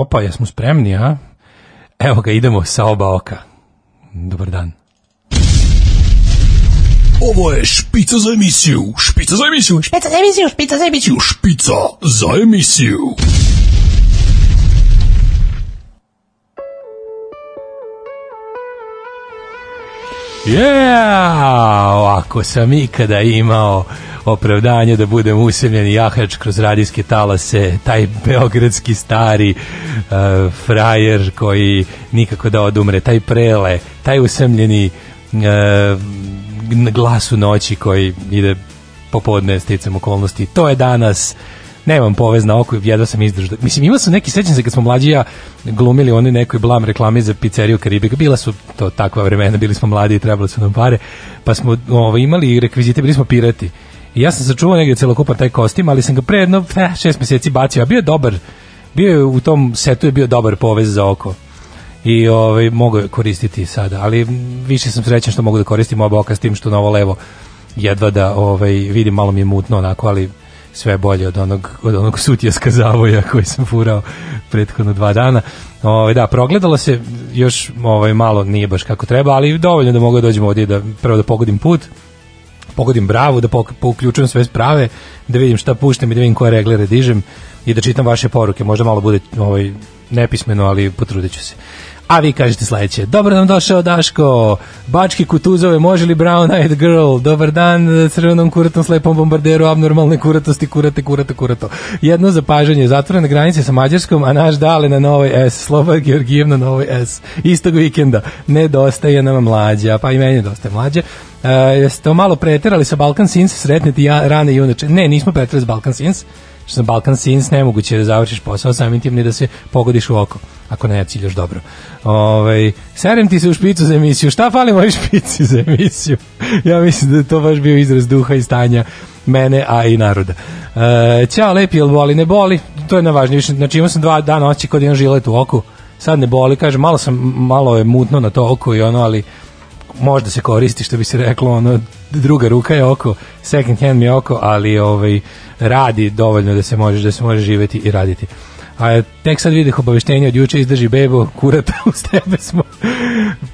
Opa, jesmo spremni, a? Evo ga, idemo sa oba oka. Dobar dan. Ovo je špica za emisiju, špica za emisiju, Špica za emisiju, špica za emisiju. špica za emisiju. Yeah! Ovako sam ikada imao opravdanje da budem usemljeni jahač kroz radijske talase, taj beogradski stari uh, frajer koji nikako da odumre, taj prele, taj usemljeni uh, glas u noći koji ide popodne sticam okolnosti. To je danas nemam povez na oko, jedva sam izdržao. Mislim, imao sam neki, sećam se kad smo mlađi i ja glumili oni nekoj blam reklami za pizzeriju Karibika, bila su to takva vremena, bili smo mladi i trebali su nam pare, pa smo ovo, imali i rekvizite, bili smo pirati. I ja sam sačuvao negdje celokupan taj kostim, ali sam ga pre jedno eh, šest meseci bacio, a bio je dobar, bio je u tom setu je bio dobar povez za oko i ovaj mogu je koristiti sada, ali više sam srećan što mogu da koristim oba oka s tim što na ovo levo jedva da ovaj vidim malo mi je mutno onako, ali sve bolje od onog od onog sutjeska zavoja koji sam furao prethodno dva dana. Ovaj da, progledalo se još ovaj malo nije baš kako treba, ali dovoljno da mogu da dođem ovdje da prvo da pogodim put, pogodim bravu, da pouključujem sve sprave, da vidim šta puštam i da vidim koje reglere dižem i da čitam vaše poruke. Možda malo bude ovaj nepismeno, ali potrudit ću se. A vi kažete sledeće. Dobro nam došao Daško. Bački kutuzove, može li Brown Eyed Girl? Dobar dan, crvenom kuratom, slepom bombarderu, abnormalne kuratosti, kurate, kurate, kurato. Jedno zapažanje, zatvorene granice sa Mađarskom, a naš dale na novoj S, Sloba Georgijev na novoj S. Istog vikenda. Nedostaje nam mlađa, pa i meni nedostaje mlađa. Uh, jeste malo preterali sa Balkan Sins, sretneti ja, rane junače. Ne, nismo preterali sa Balkan Sins, što sam Balkan Sins, nemoguće da završiš posao samim tim ni da se pogodiš u oko, ako ne ciljaš dobro. Ovaj serem ti se u špicu za emisiju. Šta fali mojoj špici za emisiju? ja mislim da je to baš bio izraz duha i stanja mene, a i naroda. E, ćao, lepi, jel boli? Ne boli, to je najvažnije. Znači imao sam dva dana oći kod jedan žilet u oku, sad ne boli, kaže, malo sam, malo je mutno na to oko i ono, ali možda se koristi što bi se reklo ono druga ruka je oko second hand mi je oko ali ovaj radi dovoljno da se može da se može živeti i raditi a tek sad vidih obaveštenje od juče izdrži bebo kurata uz tebe smo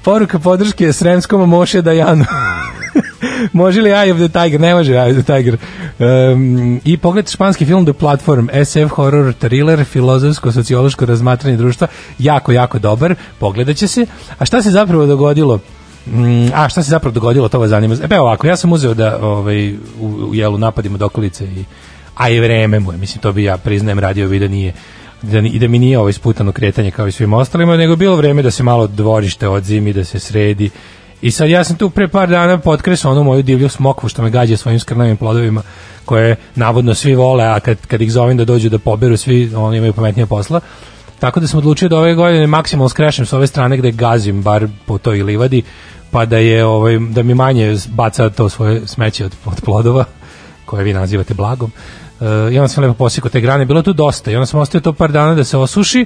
poruka podrške Sremskom Moše Dajanu može li Eye of the Tiger? Ne može Eye of the Tiger. Um, I pogledajte španski film The Platform, SF horror thriller, filozofsko-sociološko razmatranje društva, jako, jako dobar, pogledat će se. A šta se zapravo dogodilo? Mm, a šta se zapravo dogodilo, to vas zanima. E, pa ovako, ja sam uzeo da ovaj, u, u jelu napadimo dokolice i a i vreme mu je, mislim, to bi ja priznajem radio video nije da, i da mi nije ovo isputano kretanje kao i svim ostalima, nego bilo vreme da se malo dvorište odzimi, da se sredi. I sad ja sam tu pre par dana potkresao onu moju divlju smokvu što me gađa svojim skrnavim plodovima koje navodno svi vole, a kad, kad ih zovem da dođu da poberu svi, oni imaju pametnije posla. Tako da sam odlučio da ove godine maksimalno skrešem s ove strane gde gazim bar po toj livadi, pa da je ovaj da mi manje baca to svoje smeće od, od plodova koje vi nazivate blagom. Uh, I onda sam lepo posikao te grane, bilo tu dosta i onda sam ostavio to par dana da se osuši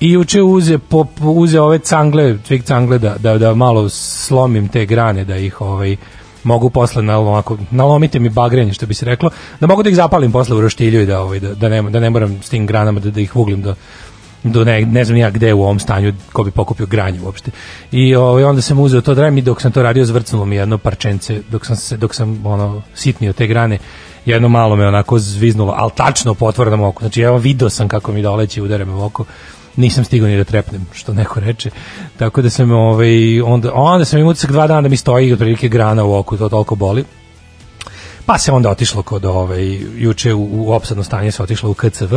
i juče uze, po, uze ove cangle, tvig cangle da, da, da malo slomim te grane, da ih ovaj, mogu posle nalomako, nalomite mi bagrenje što bi se reklo, da mogu da ih zapalim posle u roštilju i da, ovaj, da, da, ne, da ne moram s tim granama da, da ih vuglim do, do ne, ne znam ja gde u ovom stanju ko bi pokupio granje uopšte. I ovaj onda sam uzeo to drajem i dok sam to radio zvrcnulo mi jedno parčence, dok sam se dok sam ono sitnio te grane, jedno malo me onako zviznulo, al tačno po otvorenom oku. Znači evo video sam kako mi doleće i udara me u oko. Nisam stigao ni da trepnem, što neko reče. Tako da sam ovaj onda onda sam imao utisak dva dana da mi stoji otprilike grana u oku, to toliko boli. Pa se onda otišlo kod ovaj juče u, u opsadno stanje se otišlo u KCV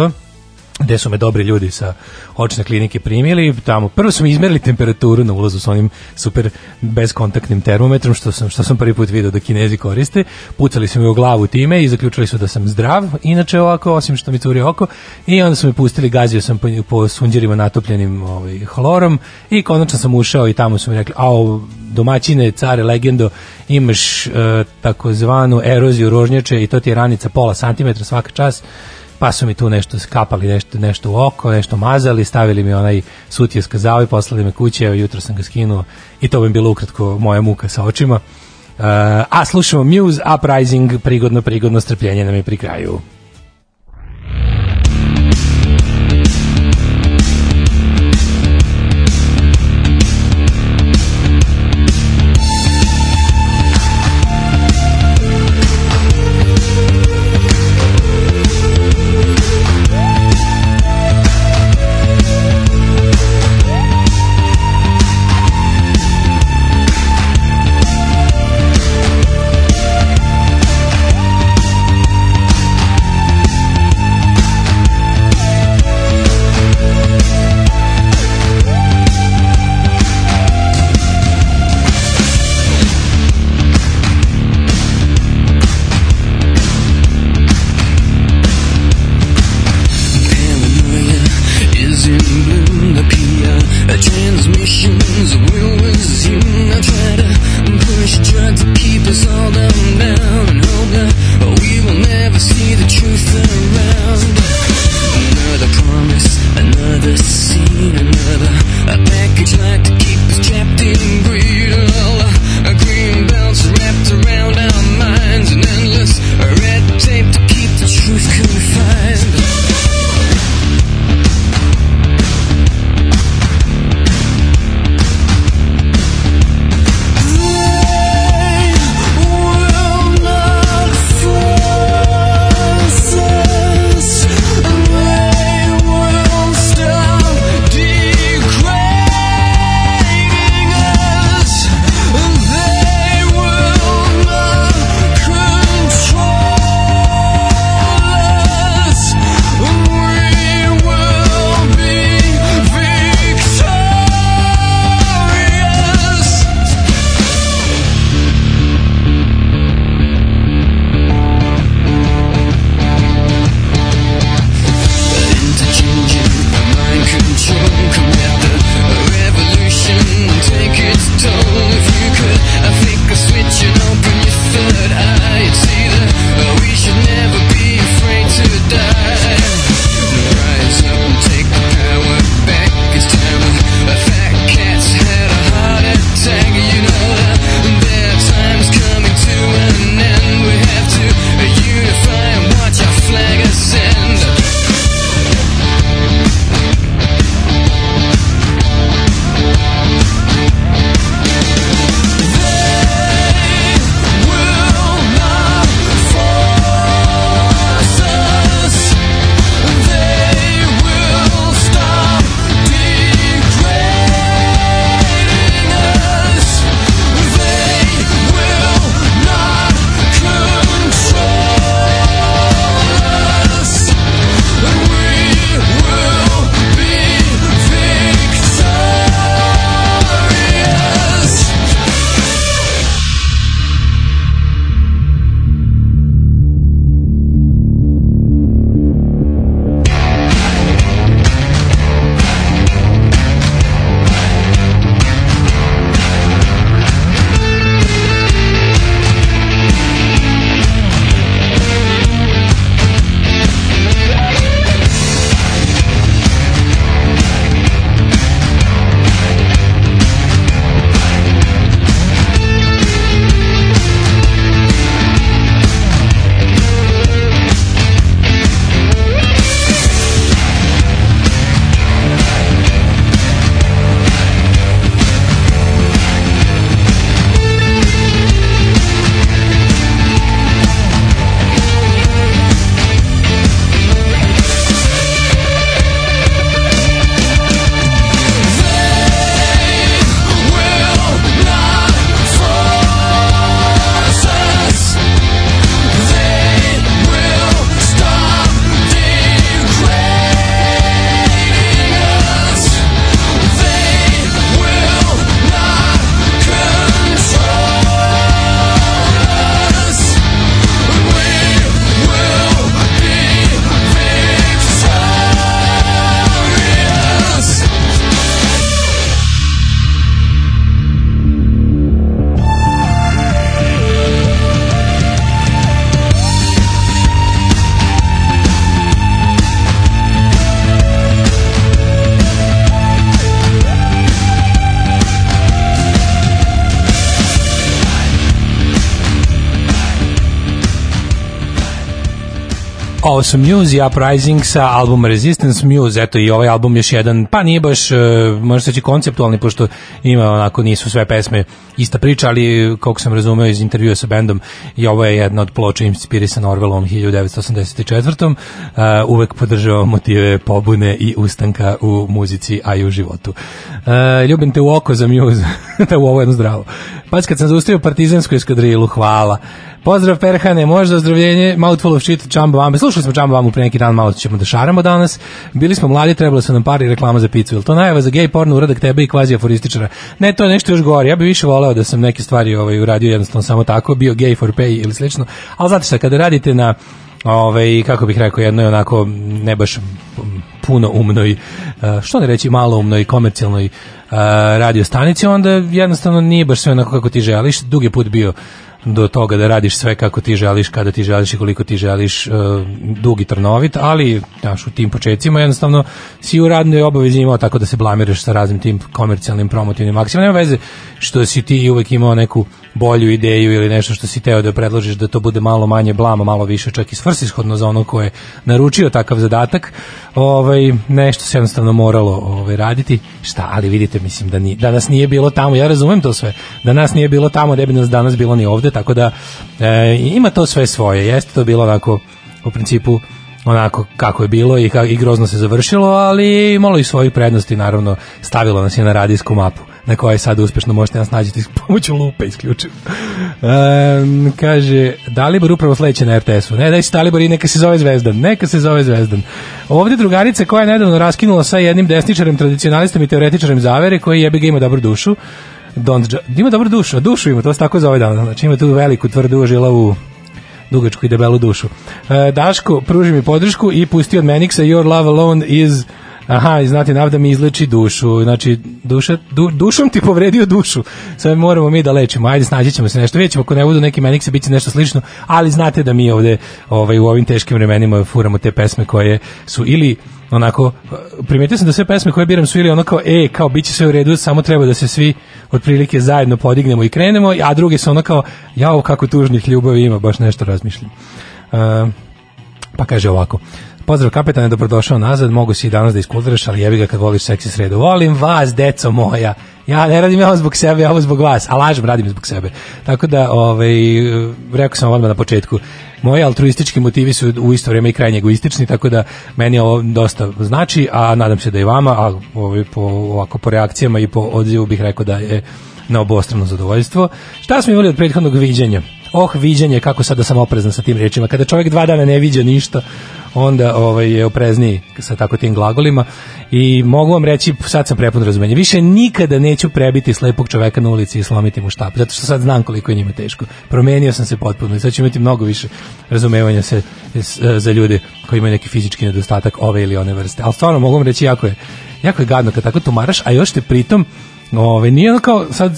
gde su me dobri ljudi sa očne klinike primili, tamo prvo su mi izmerili temperaturu na ulazu sa onim super bezkontaktnim termometrom što sam što sam prvi put video da Kinezi koriste. Pucali su mi u glavu time i zaključili su da sam zdrav, inače ovako osim što mi curi oko i onda su me pustili, gazio sam po, po sunđerima natopljenim ovaj hlorom i konačno sam ušao i tamo su mi rekli: "Au, domaćine, care, legendo, imaš e, takozvanu eroziju rožnjače i to ti je ranica pola santimetra svaka čas." Pa su mi tu nešto skapali, nešto, nešto u oko, nešto mazali, stavili mi onaj sutije skazao i poslali me kuće, evo jutro sam ga skinuo i to bi bilo ukratko moja muka sa očima. Uh, a slušamo Muse Uprising, prigodno, prigodno strpljenje nam je pri kraju. Su Muse i Uprising sa albuma Resistance Muse, eto i ovaj album još jedan, pa nije baš, e, možda se reći konceptualni, pošto ima onako, nisu sve pesme ista priča, ali kako sam razumeo iz intervjua sa bendom, i ovo je jedna od ploča inspirisana Orwellom 1984. E, uvek podržava motive pobune i ustanka u muzici, a i u životu. E, ljubim te u oko za Muse, da u ovo jedno zdravo. Pa kad sam zaustavio partizansku eskadrilu, hvala. Pozdrav Perhane, možda ozdravljenje, Mouthful of Shit, Čamba Vambe. Slušali smo Čamba Vambu pre neki dan, malo ćemo da šaramo danas. Bili smo mladi, trebalo su nam pari reklama za picu. Jel to najava za gej porno uradak tebe i kvazi aforističara? Ne, to je nešto još gore. Ja bih više voleo da sam neke stvari ovaj, uradio jednostavno samo tako, bio gay for pay ili slično. Ali znate šta, kada radite na ovaj, kako bih rekao, jednoj onako ne baš puno umnoj, uh, što ne reći, malo umnoj, komercijalnoj uh, radio stanici, onda jednostavno nije baš sve onako kako ti želiš. Dugi put bio do toga da radiš sve kako ti želiš, kada ti želiš i koliko ti želiš, uh, dug i trnovit, ali znaš, u tim početcima jednostavno si u radnoj obavezi imao tako da se blamiraš sa raznim tim komercijalnim promotivnim akcijama. Nema veze što si ti uvek imao neku bolju ideju ili nešto što si teo da predložiš da to bude malo manje blama, malo više čak i svrsishodno za ono ko je naručio takav zadatak. Ovaj nešto se jednostavno moralo ovaj raditi. Šta, ali vidite, mislim da ni danas nije bilo tamo. Ja razumem to sve. Da nas nije bilo tamo, ne bi nas danas bilo ni ovde, tako da e, ima to sve svoje. Jeste to bilo onako u principu onako kako je bilo i, i grozno se završilo, ali imalo i svojih prednosti, naravno stavilo nas je na radijsku mapu na kojoj sad uspešno možete nas nađeti pomoću lupe isključivo. Um, kaže, Dalibor upravo sledeće na RTS-u. Ne, daj se Dalibor i neka se zove Zvezdan. Neka se zove Zvezdan. Ovde drugarica koja je nedavno raskinula sa jednim desničarem, tradicionalistom i teoretičarem zavere koji jebi ga ima dobru dušu. Don't, ima dobru dušu, a dušu ima, to se tako zove davno. Znači ima tu veliku tvrdu žilavu dugačku i debelu dušu. E, Daško, pruži mi podršku i pusti od Meniksa Your Love Alone is Aha, i znate, navda mi izleči dušu. Znači, duša, du, dušom ti povredio dušu. Sad moramo mi da lečimo. Ajde, snađi ćemo se nešto. Vidjet ćemo, ako ne budu neki menikse, bit će nešto slično. Ali znate da mi ovde ovaj, u ovim teškim vremenima furamo te pesme koje su ili onako, primetio sam da sve pesme koje biram su ili ono kao, e, kao, bit će sve u redu, samo treba da se svi otprilike zajedno podignemo i krenemo, a druge su ono kao, jao, kako tužnih ljubavi ima, baš nešto razmišljam. Uh, pa kaže ovako, Pozdrav kapetane, dobrodošao nazad. Mogu si i danas da iskultiraš, ali jebi ga kad voliš seksi sredu. Volim vas, deco moja. Ja ne radim ovo zbog sebe, ja ovo zbog vas, a lažem, radim zbog sebe. Tako da, ovaj, rekao sam odmah na početku, moji altruistički motivi su u isto vrijeme i krajnje egoistični, tako da meni ovo dosta znači, a nadam se da i vama, a ovaj, po, ovako po reakcijama i po odzivu bih rekao da je na obostrano zadovoljstvo. Šta smo imali od prethodnog viđenja? Oh, viđenje, kako sad da sam oprezan sa tim rečima. Kada čovjek dva dana ne viđa ništa, onda ovaj, je oprezniji sa tako tim glagolima i mogu vam reći, sad sam prepun razumenja, više nikada neću prebiti slepog čoveka na ulici i slomiti mu štap, zato što sad znam koliko je njima teško. Promenio sam se potpuno i sad ću imati mnogo više razumevanja se za ljude koji imaju neki fizički nedostatak ove ili one vrste. Ali stvarno mogu vam reći, jako je, jako je gadno kad tako tumaraš, a još te pritom Ove, nije ono kao sad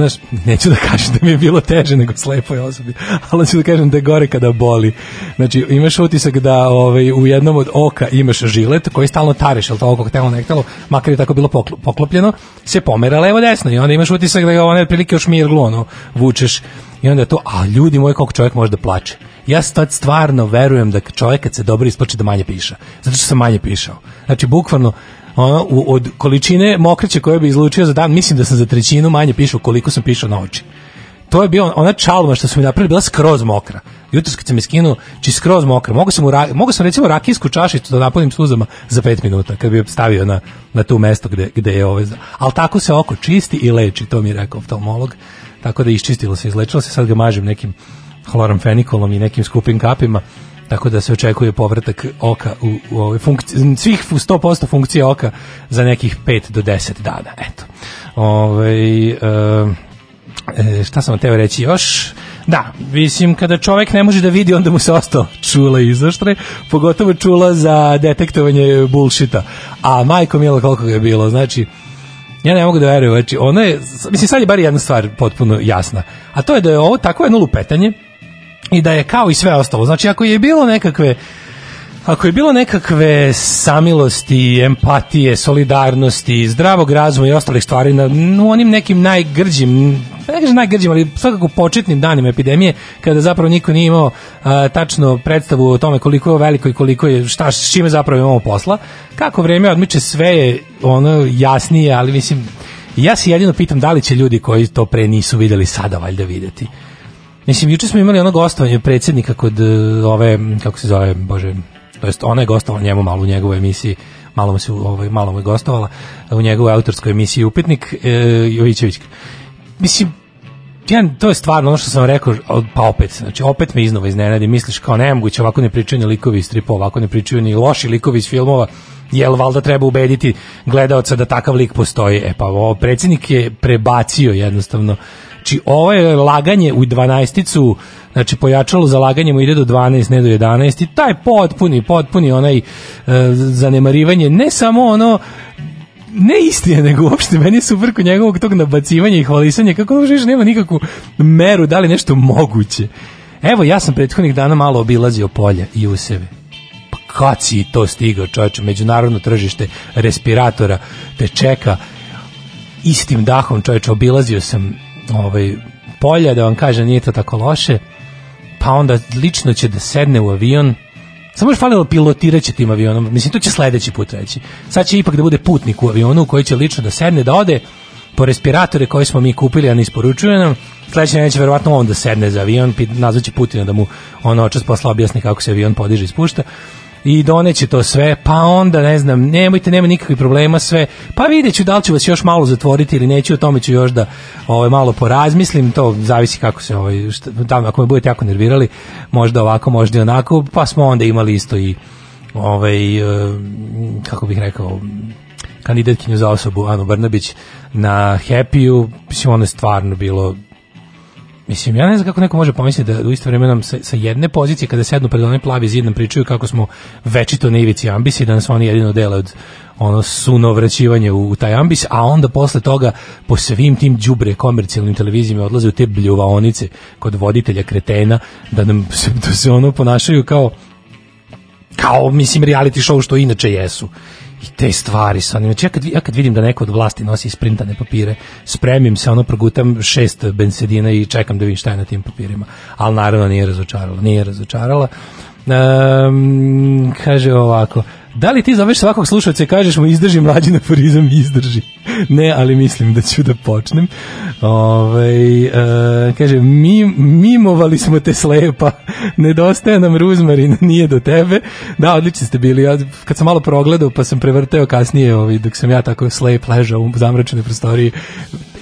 znaš, neću da kažem da mi je bilo teže nego slepoj osobi, ali ću da kažem da je gore kada boli. Znači, imaš utisak da ovaj, u jednom od oka imaš žilet koji stalno tareš, ali to oko htelo ne htelo, makar je tako bilo poklopljeno, se pomera levo desno i onda imaš utisak da ga one prilike još mirglu, ono, vučeš i onda to, a ljudi moji, koliko čovjek može da plače. Ja sad stvarno verujem da čovjek kad se dobro isplače da manje piša, zato što sam manje pišao. Znači, bukvalno, ono, u, od količine mokreće koje bi izlučio za dan, mislim da sam za trećinu manje pišao koliko sam pišao na oči. To je bio ona čalma što su mi napravili bila skroz mokra. Jutros kad sam je skinuo, či skroz mokra. Mogu sam, ra, mogu sam recimo rakijsku čašicu da napunim suzama za 5 minuta, kad bi je stavio na, na tu mesto gde, gde je ovaj. Ali tako se oko čisti i leči, to mi je rekao oftalmolog. Tako da iščistilo se, izlečilo se, sad ga mažem nekim hloramfenikolom i nekim skupim kapima tako da se očekuje povratak oka u, u ovoj funkciji, svih 100% funkcije oka za nekih 5 do 10 dana, eto. Ove, e, šta sam teo reći još? Da, mislim, kada čovjek ne može da vidi, onda mu se ostalo čula izaštre, pogotovo čula za detektovanje bullshita. A majko milo koliko ga je bilo, znači, ja ne mogu da verujem, znači, ono je, mislim, sad je bar jedna stvar potpuno jasna, a to je da je ovo tako jedno lupetanje, i da je kao i sve ostalo. Znači, ako je bilo nekakve ako je bilo nekakve samilosti, empatije, solidarnosti, zdravog razuma i ostalih stvari na, u onim nekim najgrđim, ne kažem najgrđim, ali svakako početnim danima epidemije, kada zapravo niko nije imao a, tačno predstavu o tome koliko je veliko i koliko je, šta, s čime zapravo imamo posla, kako vreme odmiče sve je ono jasnije, ali mislim, ja se jedino pitam da li će ljudi koji to pre nisu videli sada valjda videti. Mislim, juče smo imali ono gostovanje predsjednika kod uh, ove, kako se zove, bože, to jest ona je gostovala njemu malo u njegovoj emisiji, malo mu se ovaj malo mu je gostovala u njegovoj autorskoj emisiji Upitnik e, Jovićević. Mislim ja, to je stvarno ono što sam rekao, pa opet, znači opet me iznova iznenadi, misliš kao nemoguće, ovako ne pričaju ni likovi iz stripova, ovako ne pričaju ni loši likovi iz filmova, jel valjda treba ubediti gledaoca da takav lik postoji. E pa ovo predsjednik je prebacio jednostavno Znači, ovo je laganje u 12-icu, znači pojačalo za laganje mu ide do 12, ne do 11 i taj potpuni, potpuni onaj e, zanemarivanje, ne samo ono ne istine, nego uopšte meni je super kod njegovog tog nabacivanja i hvalisanja, kako da možeš nema nikakvu meru, da li nešto moguće. Evo, ja sam prethodnih dana malo obilazio polja i useve. Pa kad si to stigao, čovječe, međunarodno tržište respiratora te čeka istim dahom, čovječe, obilazio sam ovaj, polja, da vam kažem, nije to tako loše, pa onda lično će da sedne u avion, Samo još falilo pilotiraće tim avionom. Mislim, to će sledeći put reći. Sad će ipak da bude putnik u avionu koji će lično da sedne, da ode po respiratore koje smo mi kupili, a ne isporučuje nam. Sledeće neće verovatno on da sedne za avion, nazvaće Putina da mu ono očas posla objasni kako se avion podiže i spušta i doneće to sve, pa onda ne znam, nemojte, nema nikakvih problema sve, pa vidjet ću da li ću vas još malo zatvoriti ili neću, o tome ću još da ovaj, malo porazmislim, to zavisi kako se, ovaj, šta, da, ako me budete jako nervirali, možda ovako, možda i onako, pa smo onda imali isto i ovaj, eh, kako bih rekao, kandidatkinju za osobu Anu Brnabić na Happy-u, mislim, ono je stvarno bilo Mislim, ja ne znam kako neko može pomisliti da u isto vreme nam sa, sa jedne pozicije kada sednu pred onaj plavi zid nam pričaju kako smo večito na ivici ambisi, da nas oni jedino dele od ono suno vraćivanje u, u, taj ambis, a onda posle toga po svim tim đubre komercijalnim televizijama odlaze u te bljuvaonice kod voditelja kretena da nam se, da se ono ponašaju kao kao mislim reality show što inače jesu i te stvari sa znači ja kad, ja kad vidim da neko od vlasti nosi sprintane papire spremim se ono progutam šest bensedina i čekam da vidim šta je na tim papirima. Ali naravno nije razočarala nije razočarala. Um, kaže ovako Da li ti zoveš svakog slušalca i kažeš mu izdrži mlađi aforizam i izdrži? ne, ali mislim da ću da počnem. Ove, e, kaže, mi, mimovali smo te slepa, nedostaje nam ruzmarin, nije do tebe. Da, odlični ste bili. Ja, kad sam malo progledao, pa sam prevrteo kasnije, ovaj, dok sam ja tako slep ležao u zamračenoj prostoriji,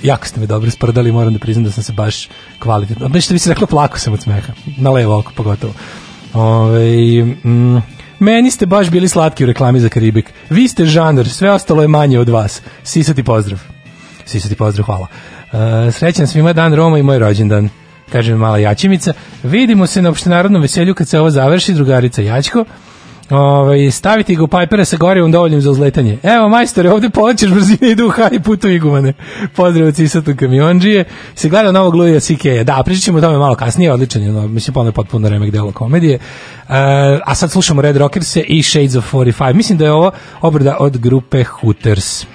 jako ste me dobro sprdali, moram da priznam da sam se baš kvalitetno. Nešto bi se rekla, plako sam od smeha. Na levo oko pogotovo. Ove, mm, Meni ste baš bili slatki u reklami za Karibik. Vi ste žanr, sve ostalo je manje od vas. Sisati pozdrav. Sisati pozdrav, hvala. Uh, srećan svima dan Roma i moj rođendan. Kaže mala Jačimica. Vidimo se na opštenarodnom veselju kad se ovo završi, drugarica Jačko. Ovaj staviti ga u pajpere sa gorivom dovoljnim za uzletanje. Evo majstore, ovde polećeš brzine idu u haj putu igumane. Pozdrav od Cisatu kamiondžije. Se gleda novog Luija C.K. Da, pričat ćemo o tome malo kasnije, odličan je, no, mislim, ponovno potpuno remek delo komedije. Uh, a sad slušamo Red Rockers i Shades of 45. Mislim da je ovo obrada od grupe Hooters.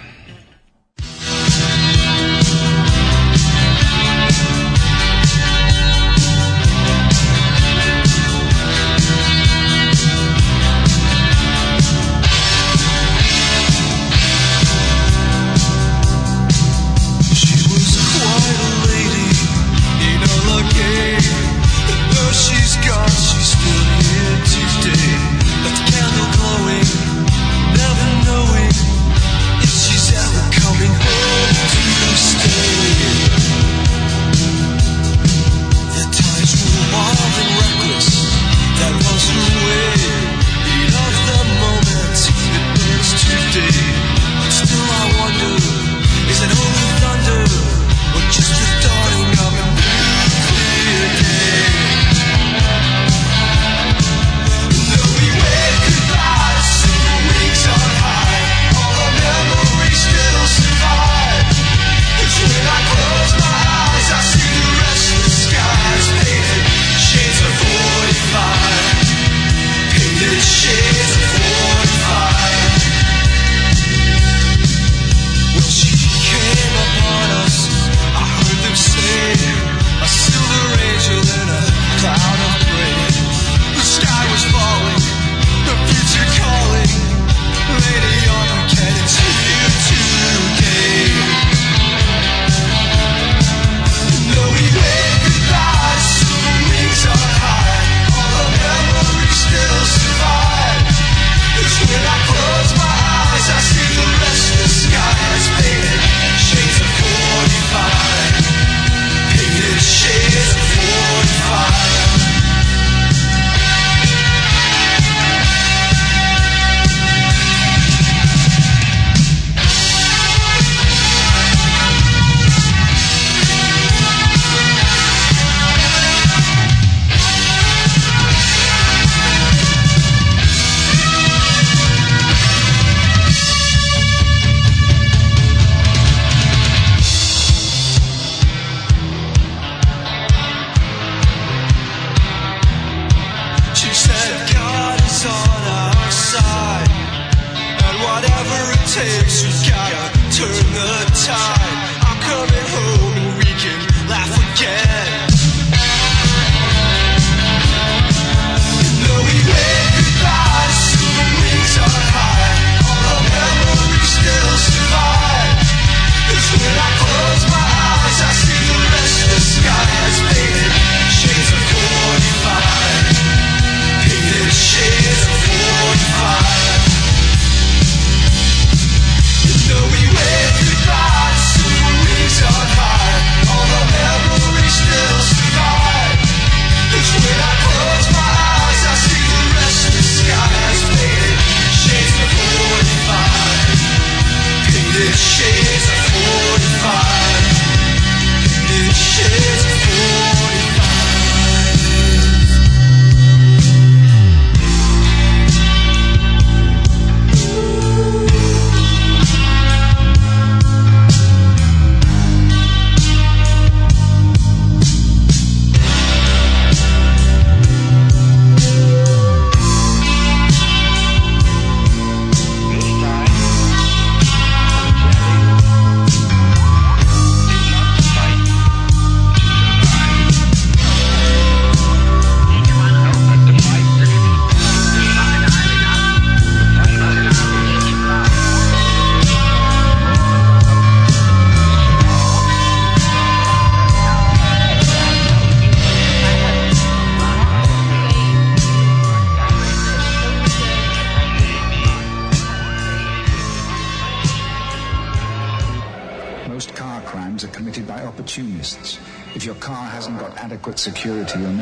security. Or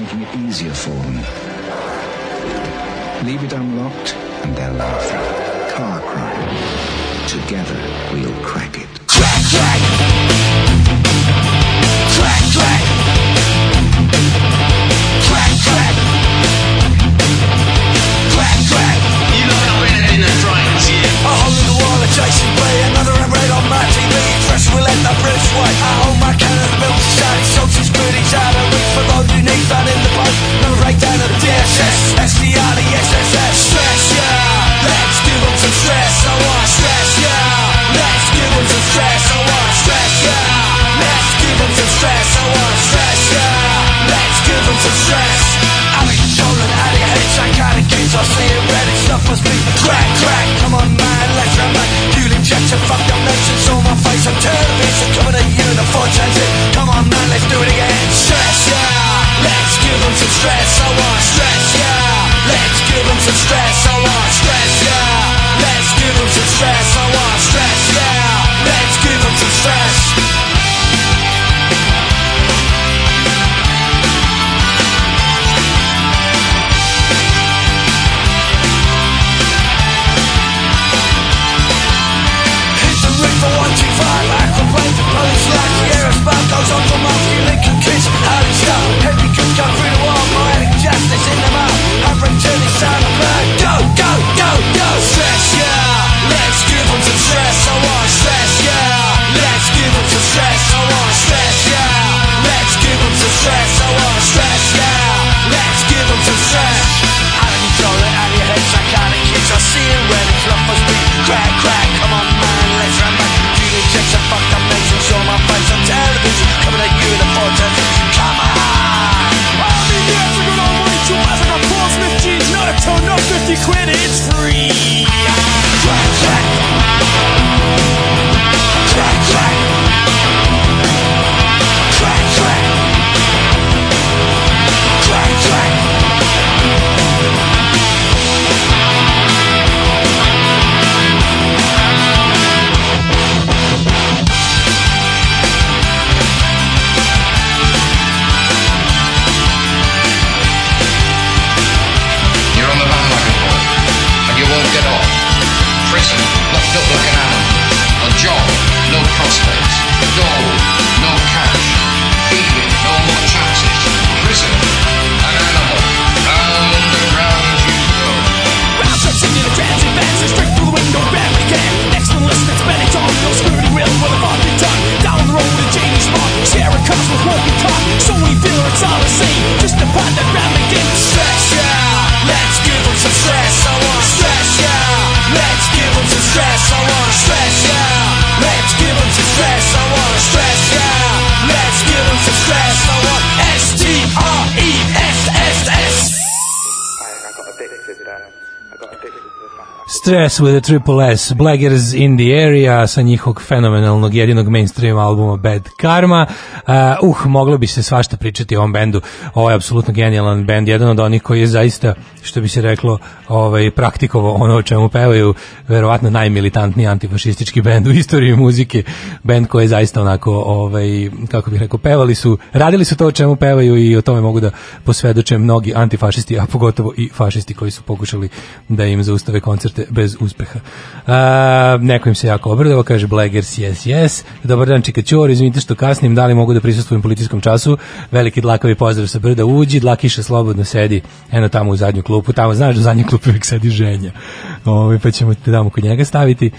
Stress with a triple S, Blaggers in the Area sa njihovog fenomenalnog jedinog mainstream albuma Bad Karma. Uh, uh, moglo bi se svašta pričati o ovom bendu. Ovo je apsolutno genijalan bend, jedan od onih koji je zaista, što bi se reklo, ovaj, praktikovo ono o čemu pevaju, verovatno najmilitantniji antifašistički bend u istoriji muzike, bend koji je zaista onako, ovaj, kako bih rekao, pevali su, radili su to o čemu pevaju i o tome mogu da posvedoče mnogi antifašisti, a pogotovo i fašisti koji su pokušali da im zaustave koncerte bez uspeha. A, neko im se jako obradao, kaže Blaggers, yes, yes. Dobar dan, Čikaćor, izvinite što kasnim, da li mogu da prisustvujem policijskom času? Veliki dlakavi pozdrav sa brda, uđi, dlakiša slobodno sedi, eno tamo u zadnju klupu, tamo znaš da u zadnjoj klupi uvijek sedi ženja. Ove, pa ćemo te tamo kod njega staviti. E,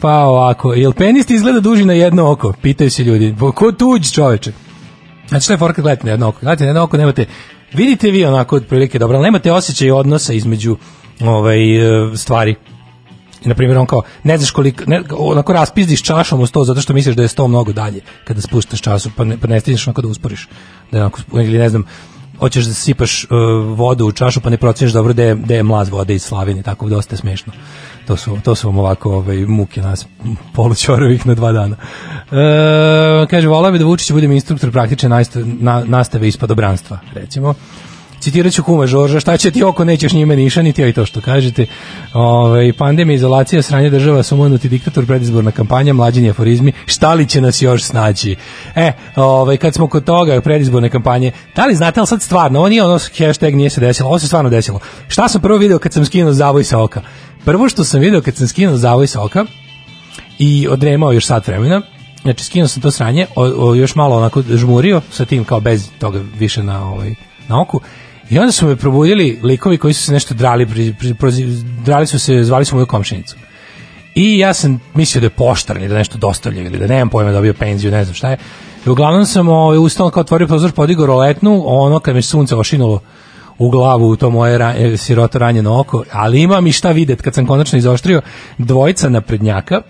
pa ovako, jel penist izgleda duži na jedno oko? Pitaju se ljudi. Ko tuđ čoveče? Znači, što je forka gledate na jedno oko? Gledate na jedno oko, nemate, vidite vi onako otprilike dobro, ali nemate osjećaj odnosa između ovaj, e, stvari. I, na primjer, on kao, ne znaš koliko, ne, onako raspizdiš čašom u sto zato što misliš da je sto mnogo dalje kada spuštaš času, pa ne, pa ne stigneš onako da usporiš. Da onako, ili ne znam, hoćeš da sipaš uh, vodu u čašu pa ne proceniš dobro da je, da je mlaz vode iz Slavine, tako dosta je smešno. To su, to su vam ovako ovaj, muke nas polućorovih na dva dana. E, kaže, volao bi da Vučić bude instruktor praktične nastave, na, nastave iz padobranstva, recimo. Citirat ću kuma Žorža, šta će ti oko, nećeš njime niša, niti joj to što kažete. Ove, pandemija, izolacija, sranje država, sumanuti diktator, predizborna kampanja, mlađenje aforizmi, šta li će nas još snaći? E, ove, kad smo kod toga, predizborne kampanje, da li znate, ali sad stvarno, ovo nije ono hashtag nije se desilo, ovo se stvarno desilo. Šta sam prvo video kad sam skinuo zavoj sa oka? Prvo što sam video kad sam skinuo zavoj sa oka i odremao još sat vremena, znači skinuo sam to sranje, o, o, još malo onako žmurio sa tim kao bez toga više na ovaj na oku. I onda su me probudili likovi koji su se nešto drali, pri, pri, prozi- drali su se, zvali su moju komšinicu. I ja sam mislio da je poštar ili da nešto dostavljaju ili da nemam pojma dobio penziju, ne znam šta je. I uglavnom sam ovaj, ustao kao otvorio prozor, podigao roletnu, ono kad mi sunce ošinulo u glavu u to moje ra, e, siroto ranjeno oko, ali imam i šta videt kad sam konačno izoštrio dvojica naprednjaka,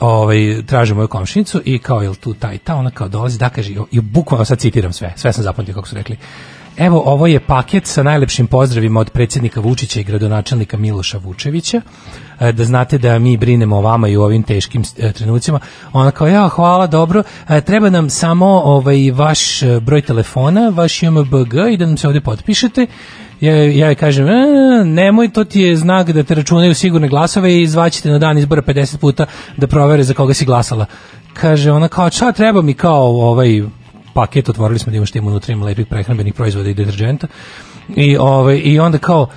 ovaj traže moju komšinicu i kao jel tu taj ta ona kao dolazi da kaže i bukvalno sad citiram sve sve sam zapamtio kako su rekli Evo, ovo je paket sa najlepšim pozdravima od predsjednika Vučića i gradonačelnika Miloša Vučevića. E, Da znate da mi brinemo o vama i u ovim teškim e, trenucima. Ona kao, ja, hvala, dobro. E, Treba nam samo ovaj vaš broj telefona, vaš JMBG i da nam se ovdje potpišete. Ja, ja kažem, e, nemoj, to ti je znak da te računaju sigurne glasove i zvaćete na dan izbora 50 puta da provere za koga si glasala. Kaže ona kao, šta treba mi kao ovaj paket, otvorili smo da ima što ima unutra ima lepih prehrambenih proizvoda i deterđenta. I, ovaj, I onda kao,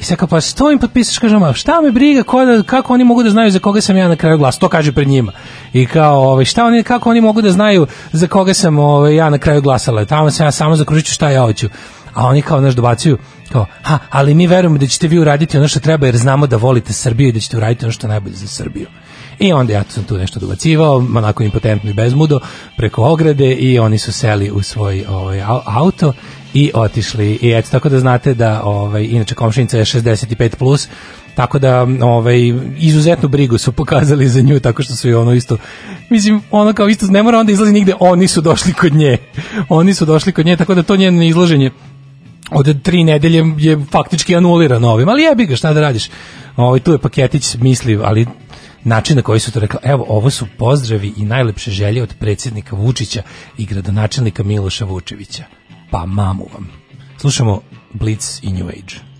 i sad kao, pa što im potpisaš, kažem, a šta me briga, ko da, kako oni mogu da znaju za koga sam ja na kraju glas, to kaže pred njima. I kao, ovaj, šta oni, kako oni mogu da znaju za koga sam ovaj, ja na kraju glasala, tamo sam ja samo zakružit ću šta ja hoću. A oni kao naš dobacuju, kao, ha, ali mi verujemo da ćete vi uraditi ono što treba jer znamo da volite Srbiju i da ćete uraditi ono što je najbolje za Srbiju. I onda ja sam tu nešto dobacivao, onako impotentno i bezmudo, preko ograde i oni su seli u svoj ovaj, au- auto i otišli. I eto, tako da znate da, ovaj, inače komšinica je 65+, plus, tako da ovaj izuzetnu brigu su pokazali za nju tako što su i ono isto mislim ono kao isto ne mora onda izlazi nigde oni su došli kod nje oni su došli kod nje tako da to njeno izlaženje od tri nedelje je faktički anulirano ovim, ali jebi ga, šta da radiš. Ovaj, tu je paketić misliv, ali način na koji su to rekli, evo, ovo su pozdravi i najlepše želje od predsjednika Vučića i gradonačelnika Miloša Vučevića. Pa mamu vam. Slušamo Blitz i New Age.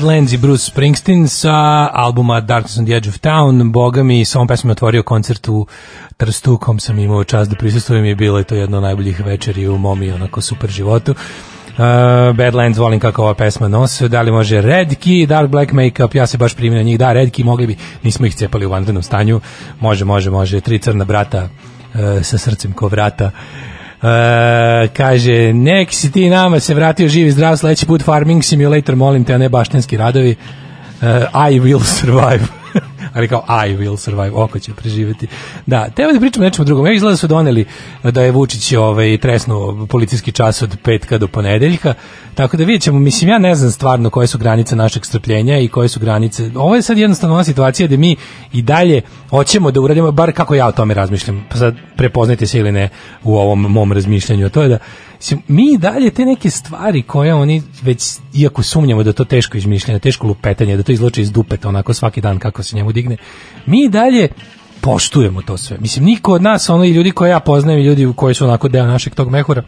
Badlands i Bruce Springsteen sa albuma Darkness on the Edge of Town. Boga mi, sa ovom pesmom otvorio koncert u Trstu, kom sam imao čast da prisustujem i bilo je to jedno od najboljih večeri u mom i onako super životu. Uh, Badlands, volim kako ova pesma nosi. Da li može Red Key, Dark Black Makeup, ja se baš primim na njih. Da, Red Key, mogli bi, nismo ih cepali u vanrednom stanju. Može, može, može. Tri crna brata uh, sa srcem ko vrata. Uh, kaže, nek si ti nama se vratio živi zdrav sledeći put Farming Simulator, molim te, a ne baštenski radovi. Uh, I will survive. ali kao I will survive, oko će preživeti. Da, teo da pričam o nečemu drugom. Ja izgleda da su doneli da je Vučić ovaj, tresnuo policijski čas od petka do ponedeljka, tako da vidjet ćemo, mislim, ja ne znam stvarno koje su granice našeg strpljenja i koje su granice. Ovo je sad jednostavno ona situacija da mi i dalje hoćemo da uradimo, bar kako ja o tome razmišljam, pa sad prepoznajte se ili ne u ovom mom razmišljanju, a to je da mi dalje te neke stvari koje oni već, iako sumnjamo da to teško izmišljanje, teško lupetanje, da to izloče iz dupeta onako svaki dan kako se njemu digne, mi dalje poštujemo to sve. Mislim, niko od nas, ono i ljudi koje ja poznajem i ljudi koji su onako deo našeg tog mehura,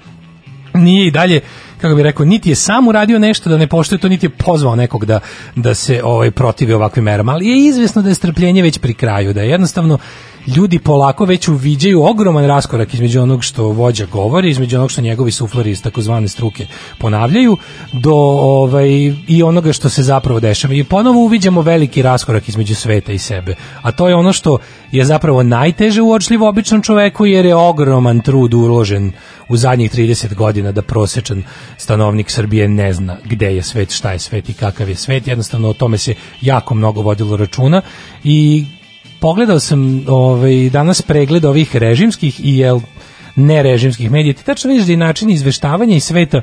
nije i dalje kako bih rekao niti je sam uradio nešto da ne poštuje to niti je pozvao nekog da da se ovaj protivi ovakvim merama ali je izvesno da je strpljenje već pri kraju da je jednostavno ljudi polako već uviđaju ogroman raskorak između onog što vođa govori, između onog što njegovi suflari iz takozvane struke ponavljaju, do ovaj, i onoga što se zapravo dešava. I ponovo uviđamo veliki raskorak između sveta i sebe. A to je ono što je zapravo najteže uočljivo običnom čoveku, jer je ogroman trud uložen u zadnjih 30 godina da prosečan stanovnik Srbije ne zna gde je svet, šta je svet i kakav je svet. Jednostavno o tome se jako mnogo vodilo računa i pogledao sam ovaj, danas pregled ovih režimskih i jel, nerežimskih medija. Ti tačno vidiš da i način izveštavanja iz sveta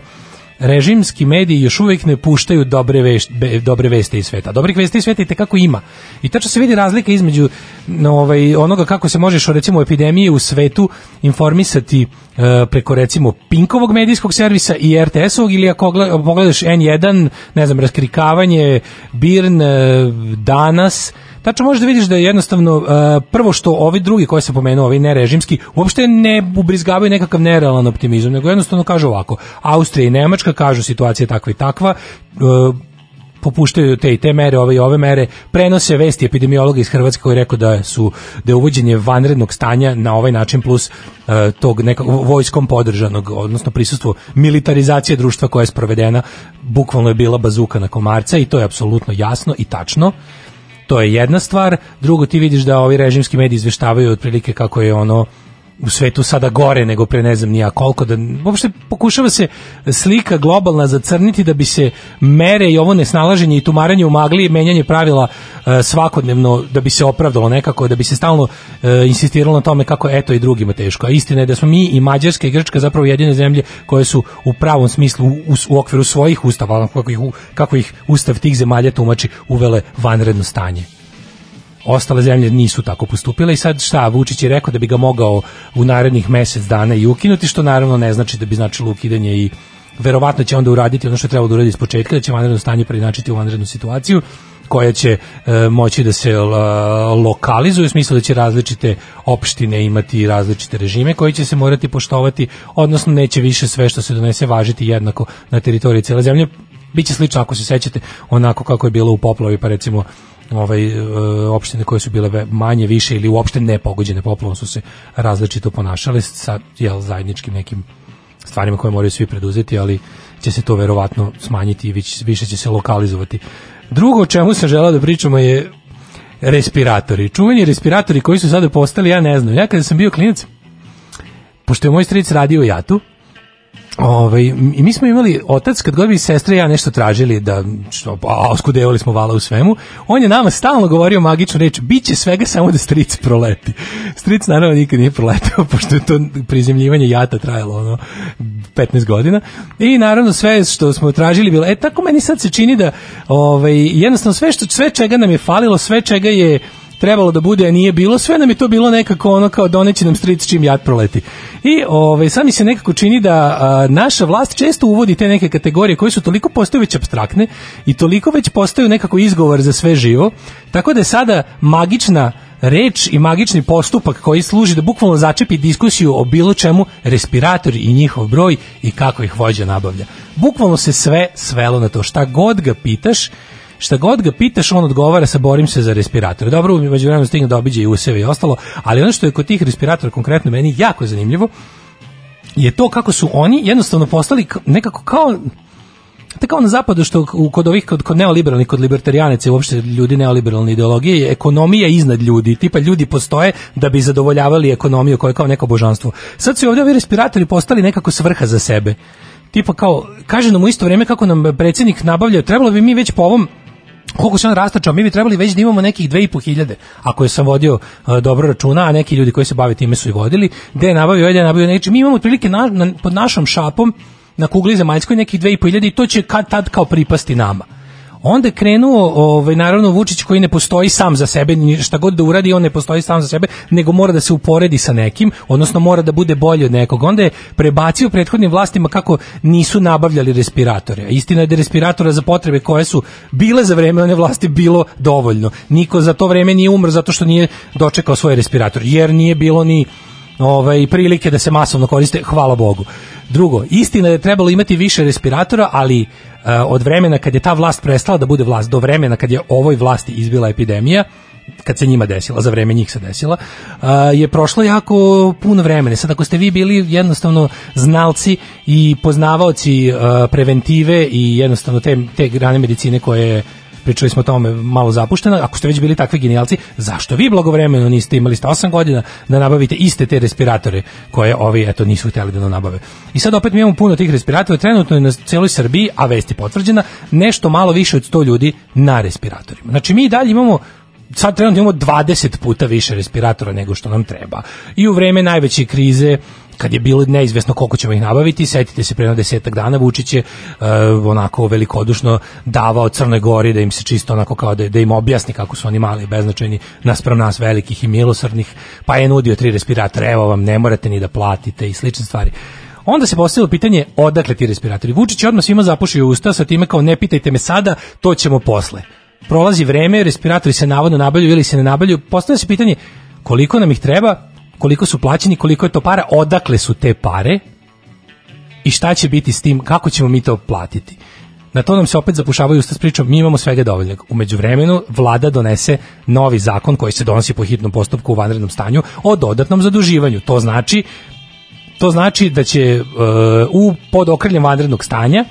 režimski mediji još uvijek ne puštaju dobre, veš, be, dobre veste iz sveta. Dobrih vesti iz sveta i tekako ima. I tačno se vidi razlika između ovaj, onoga kako se možeš o recimo epidemiji u svetu informisati uh, preko recimo Pinkovog medijskog servisa i RTS-ovog ili ako pogledaš N1, ne znam, raskrikavanje, Birn, uh, Danas, tačno možeš da vidiš da je jednostavno uh, prvo što ovi drugi koje sam pomenuo, ovi nerežimski, uopšte ne ubrizgavaju nekakav nerealan optimizam, nego jednostavno kažu ovako, Austrija i Nemačka kažu situacija je takva i takva, uh, popuštaju te i te mere, ove i ove mere, prenose vesti epidemiologa iz Hrvatske koji je rekao da su da je uvođenje vanrednog stanja na ovaj način plus uh, tog nekog vojskom podržanog, odnosno prisustvo militarizacije društva koja je sprovedena, bukvalno je bila bazuka na komarca i to je apsolutno jasno i tačno. To je jedna stvar. Drugo, ti vidiš da ovi režimski mediji izveštavaju otprilike kako je ono u svetu sada gore nego pre ne znam nija koliko da uopšte pokušava se slika globalna zacrniti da bi se mere i ovo nesnalaženje i tumaranje u magli i menjanje pravila e, svakodnevno da bi se opravdalo nekako da bi se stalno e, insistiralo na tome kako eto i drugima teško. A istina je da smo mi i Mađarska i Grčka zapravo jedine zemlje koje su u pravom smislu u, u okviru svojih ustava kako ih, kako ih ustav tih zemalja tumači uvele vanredno stanje ostale zemlje nisu tako postupile i sad šta, Vučić je rekao da bi ga mogao u narednih mesec dana i ukinuti, što naravno ne znači da bi značilo ukidanje i verovatno će onda uraditi ono što je trebalo da uradi iz početka, da će vanredno stanje preinačiti u vanrednu situaciju koja će e, moći da se lokalizuje u smislu da će različite opštine imati različite režime koji će se morati poštovati, odnosno neće više sve što se donese važiti jednako na teritoriji cijele zemlje. Biće slično ako se sećate onako kako je bilo u poplavi, pa recimo ovaj e, opštine koje su bile manje više ili uopšte ne pogođene poplavom su se različito ponašale sa jel zajedničkim nekim stvarima koje moraju svi preduzeti, ali će se to verovatno smanjiti i više će se lokalizovati. Drugo o čemu sam želeo da pričamo je respiratori. Čuveni respiratori koji su sada postali, ja ne znam. Ja kada sam bio klinac, pošto je moj stric radio u Jatu, Ovaj i mi smo imali otac kad god bi sestra i ja nešto tražili da što a oskudevali smo vala u svemu, on je nama stalno govorio magičnu reč biće svega samo da stric proleti. Stric naravno nikad nije proletao pošto je to prizemljivanje jata trajalo ono 15 godina. I naravno sve što smo tražili bilo e tako meni sad se čini da ovaj jednostavno sve što sve čega nam je falilo, sve čega je trebalo da bude, a nije bilo, sve nam je to bilo nekako ono kao doneći nam stric čim jad proleti. I ovaj, sad mi se nekako čini da a, naša vlast često uvodi te neke kategorije koje su toliko postaju već abstraktne i toliko već postaju nekako izgovor za sve živo, tako da je sada magična reč i magični postupak koji služi da bukvalno začepi diskusiju o bilo čemu respiratori i njihov broj i kako ih vođa nabavlja. Bukvalno se sve svelo na to šta god ga pitaš šta god ga pitaš, on odgovara sa borim se za respirator. Dobro, među vremenu stigne da obiđe i useve i ostalo, ali ono što je kod tih respiratora konkretno meni jako zanimljivo, je to kako su oni jednostavno postali nekako kao tako na zapadu što u- kod ovih kod, kod neoliberalnih, kod libertarijanaca uopšte ljudi neoliberalne ideologije je ekonomija iznad ljudi. Tipa ljudi postoje da bi zadovoljavali ekonomiju koja je kao neko božanstvo. Sad su ovdje ovi respiratori postali nekako svrha za sebe. Tipa kao, kaže nam u isto vrijeme kako nam predsjednik nabavlja, trebalo bi mi već po ovom koliko se on rastačao, mi bi trebali već da imamo nekih 2500, ako je sam vodio uh, dobro računa, a neki ljudi koji se bave time su i vodili, gde je nabavio, gde je nabavio, znači mi imamo otprilike na, na, pod našom šapom na kugli zemaljskoj nekih 2500 i to će kad tad kao pripasti nama. Onda je krenuo, ovaj, naravno, Vučić koji ne postoji sam za sebe, šta god da uradi, on ne postoji sam za sebe, nego mora da se uporedi sa nekim, odnosno mora da bude bolji od nekog. Onda je prebacio prethodnim vlastima kako nisu nabavljali respiratore. Istina je da respiratora za potrebe koje su bile za vreme one vlasti bilo dovoljno. Niko za to vreme nije umro zato što nije dočekao svoj respirator, jer nije bilo ni ovaj prilike da se masovno koriste, hvala Bogu. Drugo, istina je da je trebalo imati više respiratora, ali e, od vremena kad je ta vlast prestala da bude vlast, do vremena kad je ovoj vlasti izbila epidemija, kad se njima desila, za vreme njih se desila, a, je prošlo jako puno vremena. Sad ako ste vi bili jednostavno znalci i poznavaoci a, preventive i jednostavno te, te grane medicine koje je pričali smo o tome malo zapuštena, ako ste već bili takvi genijalci, zašto vi blagovremeno niste imali ste 8 godina da nabavite iste te respiratore koje ovi eto nisu htjeli da nam nabave. I sad opet mi imamo puno tih respiratora, trenutno je na celoj Srbiji, a vest je potvrđena, nešto malo više od 100 ljudi na respiratorima. Znači mi dalje imamo sad trenutno imamo 20 puta više respiratora nego što nam treba. I u vreme najveće krize kad je bilo neizvesno koliko ćemo ih nabaviti, setite se pre jedno desetak dana Vučić je uh, onako velikodušno davao Crnoj Gori da im se čisto onako kao da, da im objasni kako su oni mali i beznačajni naspram nas velikih i milosrdnih, pa je nudio tri respiratora, evo vam, ne morate ni da platite i slične stvari. Onda se postavilo pitanje odakle ti respiratori. Vučić je odmah svima zapušio usta sa time kao ne pitajte me sada, to ćemo posle. prolazi vreme, respiratori se navodno nabavljaju ili se ne nabavljaju, postavlja se pitanje koliko nam ih treba, koliko su plaćeni, koliko je to para, odakle su te pare i šta će biti s tim, kako ćemo mi to platiti. Na to nam se opet zapušavaju usta s pričom, mi imamo svega dovoljno. Umeđu vremenu vlada donese novi zakon koji se donosi po hitnom postupku u vanrednom stanju o dodatnom zaduživanju. To znači to znači da će uh, u pod okriljem vanrednog stanja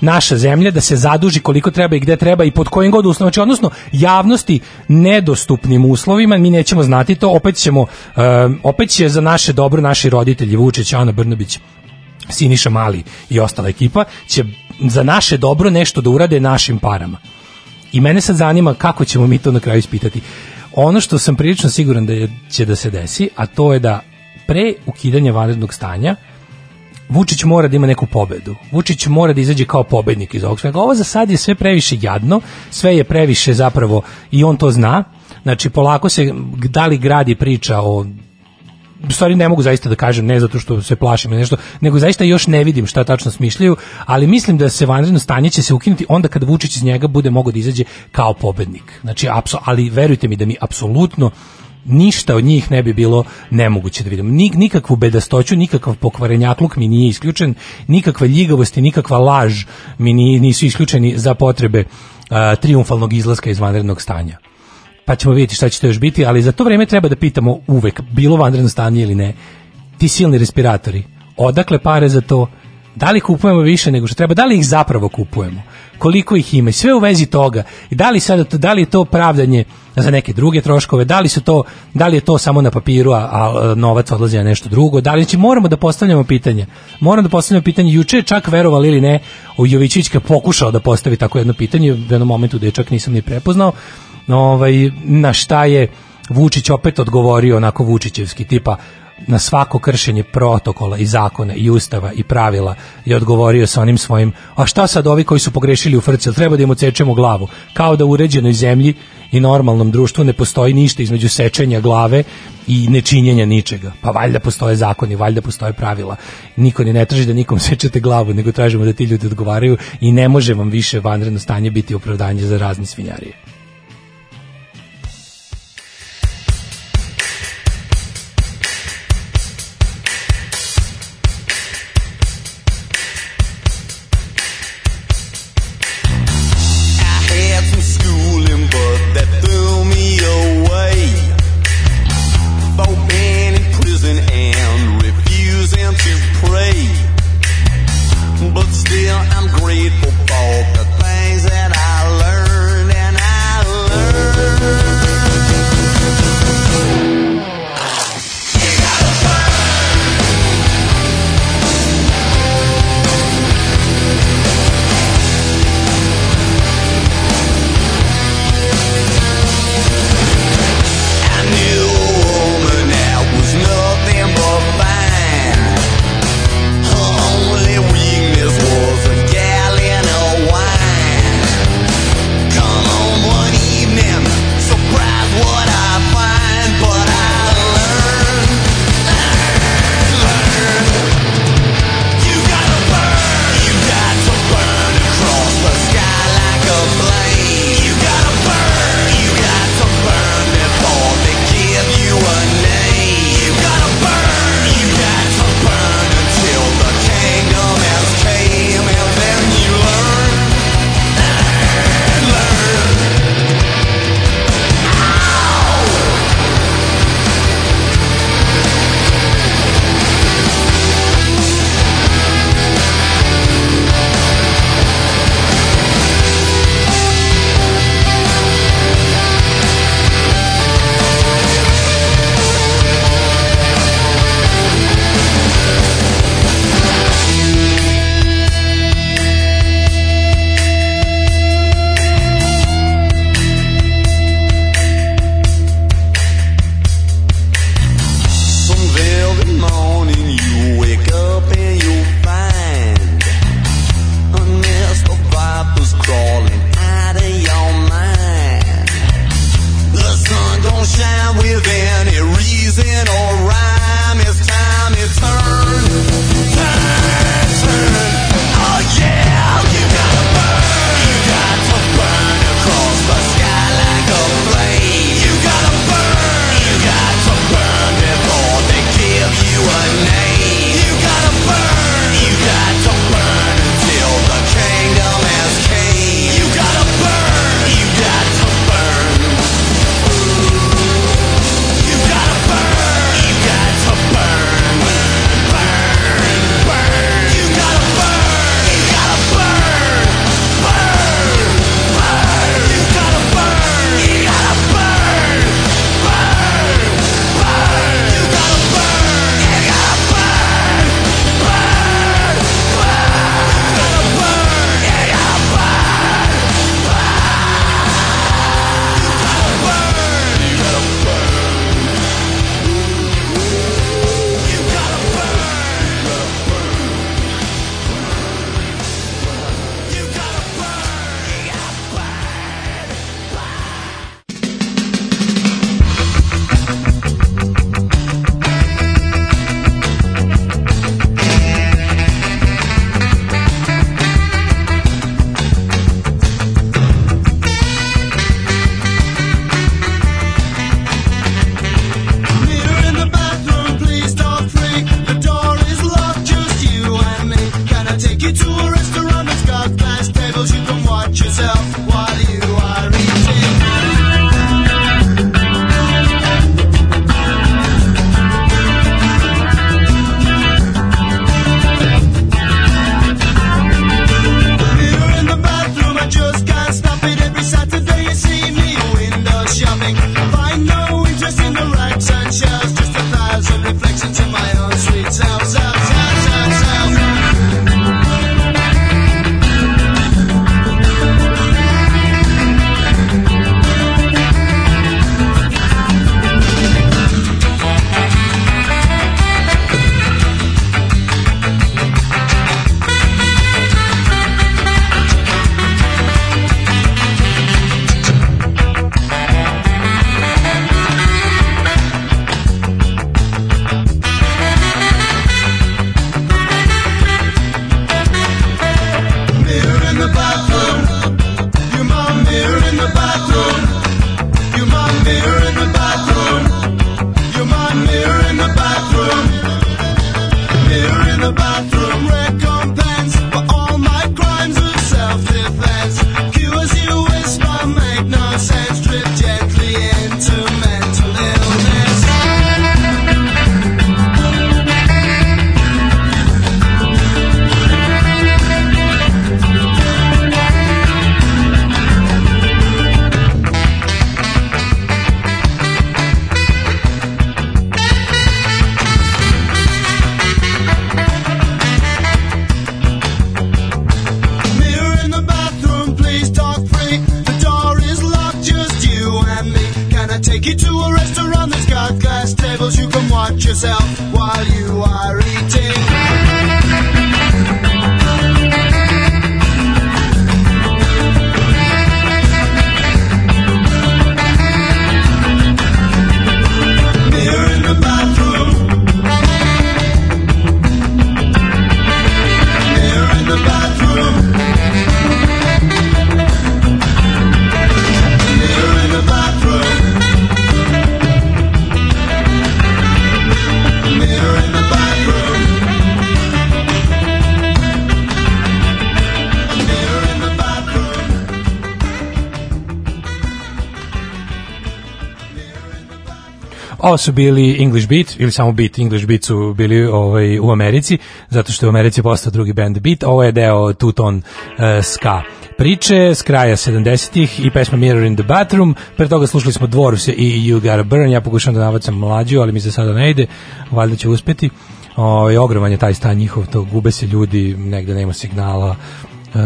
naša zemlja da se zaduži koliko treba i gde treba i pod kojim god uslovima, znači odnosno javnosti nedostupnim uslovima, mi nećemo znati to, opet ćemo, um, opet će za naše dobro naši roditelji Vučić, Ana Brnobić, Siniša Mali i ostala ekipa će za naše dobro nešto da urade našim parama. I mene sad zanima kako ćemo mi to na kraju ispitati. Ono što sam prilično siguran da će da se desi, a to je da pre ukidanja vanrednog stanja Vučić mora da ima neku pobedu. Vučić mora da izađe kao pobednik iz ovog svega. Ovo za sad je sve previše jadno, sve je previše zapravo i on to zna. Znači polako se da li gradi priča o u stvari ne mogu zaista da kažem ne zato što se plašim nešto, nego zaista još ne vidim šta tačno smišljaju, ali mislim da se vanredno stanje će se ukinuti onda kad Vučić iz njega bude mogao da izađe kao pobednik. Znači, apso, ali verujte mi da mi apsolutno ništa od njih ne bi bilo nemoguće da vidimo. Nik, nikakvu bedastoću, nikakav pokvarenjakluk mi nije isključen, nikakva ljigavost i nikakva laž mi nije, nisu isključeni za potrebe a, triumfalnog izlaska iz vanrednog stanja pa ćemo vidjeti šta će to još biti, ali za to vreme treba da pitamo uvek, bilo vanredno stanje ili ne, ti silni respiratori, odakle pare za to, da li kupujemo više nego što treba, da li ih zapravo kupujemo, koliko ih ima. I sve u vezi toga i da li, sada, da li je to pravdanje za neke druge troškove, da li, su to, da li je to samo na papiru, a, a novac odlazi na nešto drugo, da li znači moramo da postavljamo pitanje, moramo da postavljamo pitanje, juče je čak verovali ili ne, o Jovićićka pokušao da postavi tako jedno pitanje, u jednom momentu da je čak nisam ni prepoznao, ovaj, na šta je Vučić opet odgovorio onako Vučićevski, tipa na svako kršenje protokola i zakona i ustava i pravila je odgovorio sa onim svojim a šta sad ovi koji su pogrešili u frci, treba da im odsečemo glavu kao da u uređenoj zemlji i normalnom društvu ne postoji ništa između sečenja glave i nečinjenja ničega. Pa valjda postoje zakoni, valjda postoje pravila. Niko ni ne traži da nikom sečete glavu, nego tražimo da ti ljudi odgovaraju i ne može vam više vanredno stanje biti opravdanje za razne svinjarije. Su bili English Beat, ili samo Beat, English Beat su bili ovaj, u Americi, zato što je u Americi postao drugi band Beat, ovo je deo Tuton uh, ska priče s kraja 70-ih i pesma Mirror in the Bathroom, pre toga slušali smo Dvoruse i You Gotta Burn, ja pokušam da navacam mlađu, ali mi se sada ne ide, valjda će uspeti. O, ogroman je taj stan njihov, to gube se ljudi, negde nema signala, e,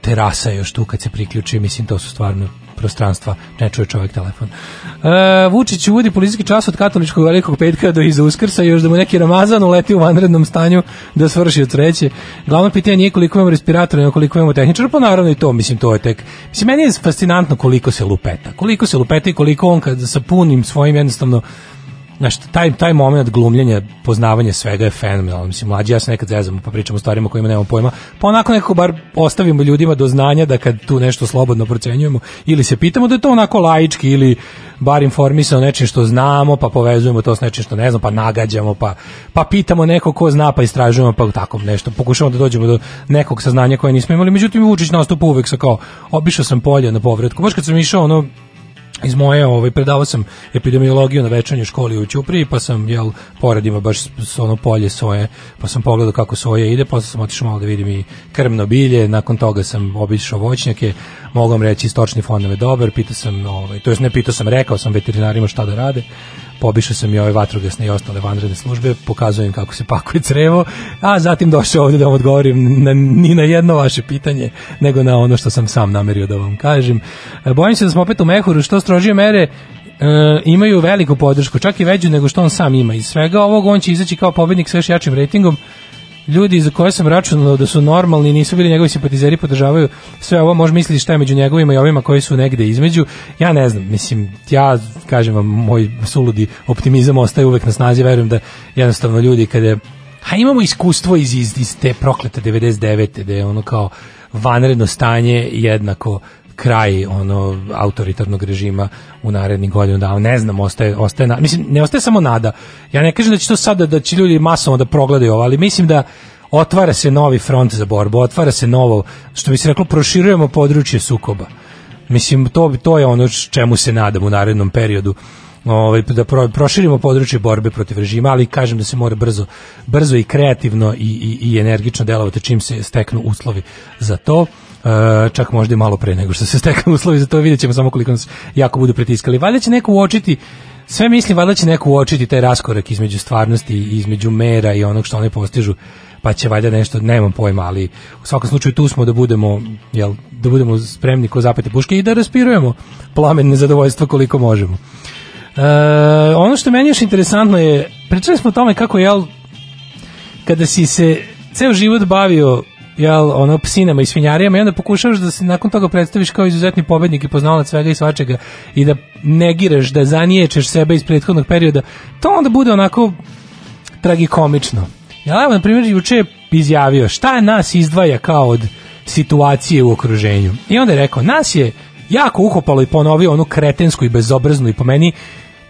terasa još tu kad se priključi, mislim to su stvarno prostranstva, ne čuje čovjek telefon. E, Vučić uvodi policijski čas od katoličkog velikog petka do iza uskrsa, još da mu neki Ramazan uleti u vanrednom stanju da svrši od sreće. Glavno pitanje nije koliko imamo respiratora, nego koliko imamo tehničara, pa naravno i to, mislim, to je tek. Mislim, meni je fascinantno koliko se lupeta. Koliko se lupeta i koliko on kad sa punim svojim jednostavno Znaš, taj, taj moment glumljenja, poznavanja svega je fenomenalno. Mislim, mlađi ja se nekad zezamo, pa pričamo o stvarima kojima nemamo pojma. Pa onako nekako bar ostavimo ljudima do znanja da kad tu nešto slobodno procenjujemo, ili se pitamo da je to onako laički, ili bar informisano nečim što znamo, pa povezujemo to s nečim što ne znamo, pa nagađamo, pa, pa pitamo neko ko zna, pa istražujemo, pa tako nešto. Pokušamo da dođemo do nekog saznanja koje nismo imali. Međutim, Vučić nastupa uvek sa kao, obišao sam polje na povratku. Baš kad sam išao, ono, iz moje, ovaj, predavao sam epidemiologiju na večernjoj školi u Ćupriji, pa sam, jel, pored ima baš ono polje soje, pa sam pogledao kako soje ide, pa sam otišao malo da vidim i krmno bilje, nakon toga sam obišao voćnjake, mogu vam reći, stočni fond nam je dobar, pitao sam, ovaj, to jest ne pitao sam, rekao sam veterinarima šta da rade, pobišao sam i ove vatrogasne i ostale vanredne službe, pokazujem kako se pakuje crevo, a zatim došao ovdje da vam odgovorim na, ni na jedno vaše pitanje, nego na ono što sam sam namerio da vam kažem. E, Bojim se da smo opet u mehuru, što strožije mere e, imaju veliku podršku, čak i veću nego što on sam ima. Iz svega ovog on će izaći kao pobednik sa još jačim rejtingom, ljudi za koje sam računao da su normalni, nisu bili njegovi simpatizeri, podržavaju sve ovo, može misliti šta je među njegovima i ovima koji su negde između. Ja ne znam, mislim, ja, kažem vam, moj suludi optimizam ostaje uvek na snazi, verujem da jednostavno ljudi kada Ha imamo iskustvo iz, iz, iz te proklete 99. da je ono kao vanredno stanje jednako kraj ono autoritarnog režima u narednih godinu dana. Ne znam, ostaje, ostaje na, mislim, ne ostaje samo nada. Ja ne kažem da će to sada, da će ljudi masovno da progledaju ovo, ali mislim da otvara se novi front za borbu, otvara se novo, što bi se reklo, proširujemo područje sukoba. Mislim, to, to je ono čemu se nadam u narednom periodu ovaj da pro, proširimo područje borbe protiv režima, ali kažem da se mora brzo brzo i kreativno i, i, i energično delovati čim se steknu uslovi za to. E, čak možda i malo pre nego što se steknu uslovi za to, vidjet ćemo samo koliko nas jako budu pritiskali. Valjda će neko uočiti sve mislim, valjda će neko uočiti taj raskorak između stvarnosti i između mera i onog što oni postižu pa će valjda nešto, nemam pojma, ali u svakom slučaju tu smo da budemo, jel, da budemo spremni ko zapete puške i da respirujemo plamen nezadovoljstva koliko možemo. E, ono što meni još interesantno je, pričali smo o tome kako, jel, kada si se ceo život bavio jel, ono, psinama i svinjarijama i onda pokušavaš da se nakon toga predstaviš kao izuzetni pobednik i poznalac svega i svačega i da negiraš, da zaniječeš sebe iz prethodnog perioda, to onda bude onako tragikomično. Ja, evo, na primjer, juče je izjavio šta nas izdvaja kao od situacije u okruženju. I onda je rekao, nas je jako uhopalo i ponovio onu kretensku i bezobraznu i po meni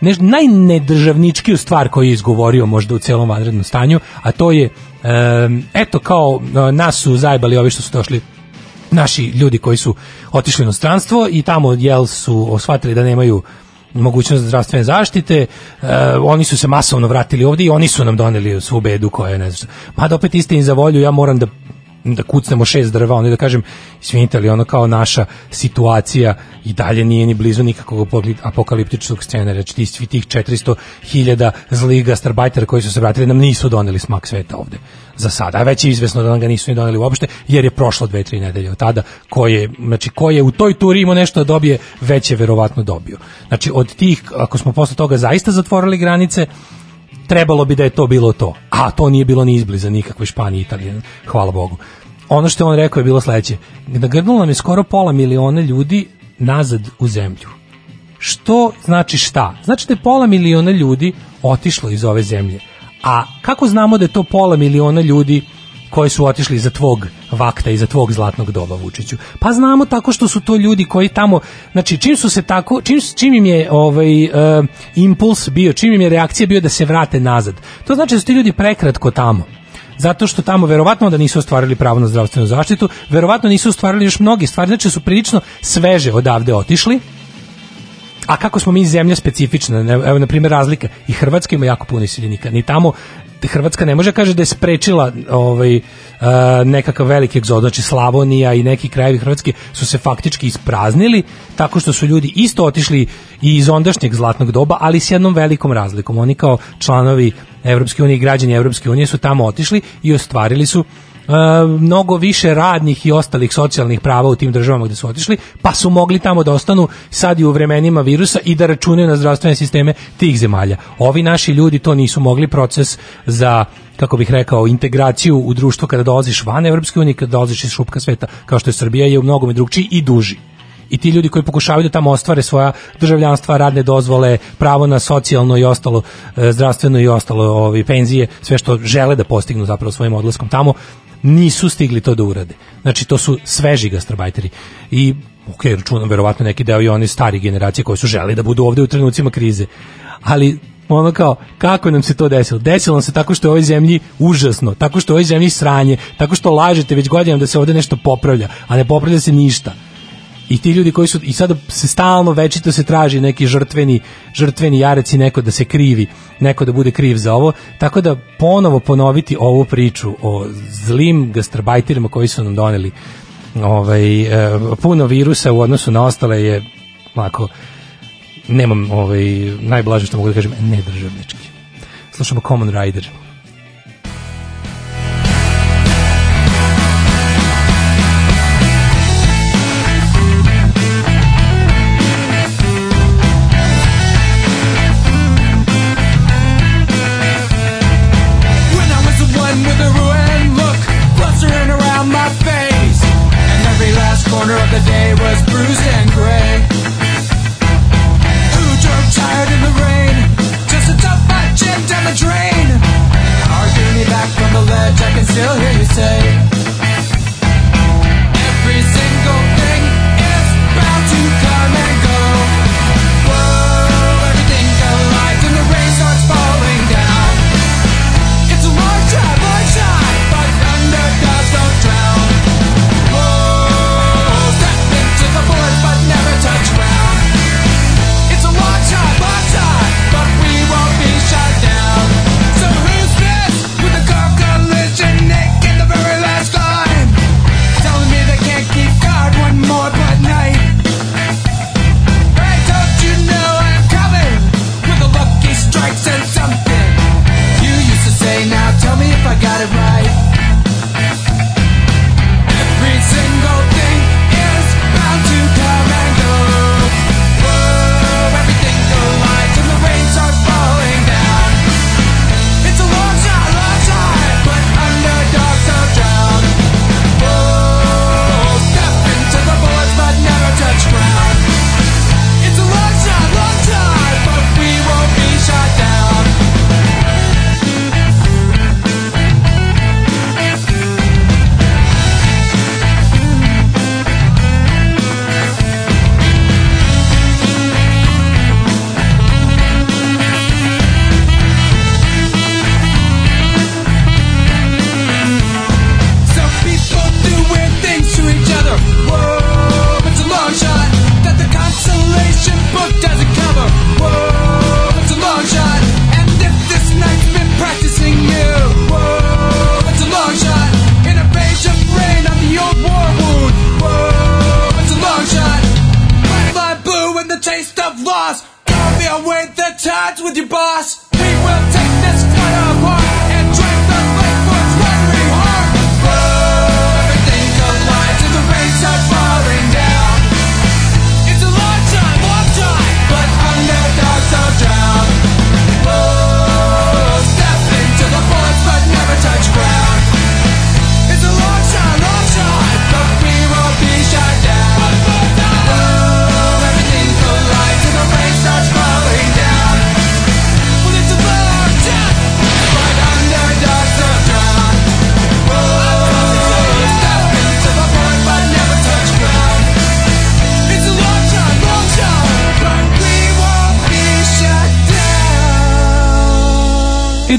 neš, najnedržavničkiju stvar koju je izgovorio možda u celom vanrednom stanju, a to je eto kao nas su zajbali ovi što su došli naši ljudi koji su otišli u stranstvo i tamo jel su osvatili da nemaju mogućnost zdravstvene zaštite, uh, oni su se masovno vratili ovdje i oni su nam doneli svu bedu koja je ne znam. Mada opet istini za volju, ja moram da da kucnemo šest drva, onda da kažem, izvinite li, ono kao naša situacija i dalje nije ni blizu nikakvog apokaliptičnog scenarija, znači ti svi tih 400.000 zlih gastarbajtera koji su se vratili nam nisu doneli smak sveta ovde za sada, a već je izvesno da nam ga nisu ni doneli uopšte, jer je prošlo dve, tri nedelje od tada, ko je, znači, ko je u toj turi imao nešto da dobije, već je verovatno dobio. Znači, od tih, ako smo posle toga zaista zatvorili granice, trebalo bi da je to bilo to. A to nije bilo ni izbliza nikakve Španije i Italije, hvala Bogu. Ono što on rekao je bilo sledeće. Nagrnulo nam je skoro pola miliona ljudi nazad u zemlju. Što znači šta? Znači da je pola miliona ljudi otišlo iz ove zemlje. A kako znamo da je to pola miliona ljudi koji su otišli za tvog vakta i za tvog zlatnog doba Vučiću. Pa znamo tako što su to ljudi koji tamo, znači čim su se tako, čim, čim im je ovaj uh, impuls bio, čim im je reakcija bio da se vrate nazad. To znači da su ti ljudi prekratko tamo zato što tamo verovatno da nisu ostvarili pravo na zdravstvenu zaštitu, verovatno nisu ostvarili još mnoge stvari, znači da su prilično sveže odavde otišli, A kako smo mi zemlja specifična, evo na primjer razlika i Hrvatska ima jako puno iseljenika. Ni tamo Hrvatska ne može kaže da je sprečila ovaj uh, nekakav veliki egzod, znači Slavonija i neki krajevi Hrvatske su se faktički ispraznili tako što su ljudi isto otišli i iz ondašnjeg zlatnog doba, ali s jednom velikom razlikom. Oni kao članovi Evropske unije i građani Evropske unije su tamo otišli i ostvarili su mnogo više radnih i ostalih socijalnih prava u tim državama gde su otišli, pa su mogli tamo da ostanu sad i u vremenima virusa i da računaju na zdravstvene sisteme tih zemalja. Ovi naši ljudi to nisu mogli proces za kako bih rekao, integraciju u društvo kada dolaziš van Evropske unije, kada dolaziš iz šupka sveta, kao što je Srbija, je u mnogome drugčiji i duži. I ti ljudi koji pokušavaju da tamo ostvare svoja državljanstva, radne dozvole, pravo na socijalno i ostalo, e, zdravstveno i ostalo ovi, penzije, sve što žele da postignu zapravo svojim odlaskom tamo, nisu stigli to da urade. Znači, to su sveži gastarbajteri. I, ok, računam, verovatno neki deo i oni stari generacije koji su želi da budu ovde u trenucima krize. Ali, ono kao, kako nam se to desilo? Desilo nam se tako što je ovoj zemlji užasno, tako što je ovoj zemlji sranje, tako što lažete već godinama da se ovde nešto popravlja, a ne popravlja se ništa i ti ljudi koji su i sada se stalno večito se traži neki žrtveni žrtveni jareci neko da se krivi neko da bude kriv za ovo. Tako da ponovo ponoviti ovu priču o zlim gastarbajterima koji su nam doneli ovaj e, puno virusa u odnosu na ostale je onako nemam ovaj najblaže što mogu da kažem nedržavnički. Slušamo Common Rider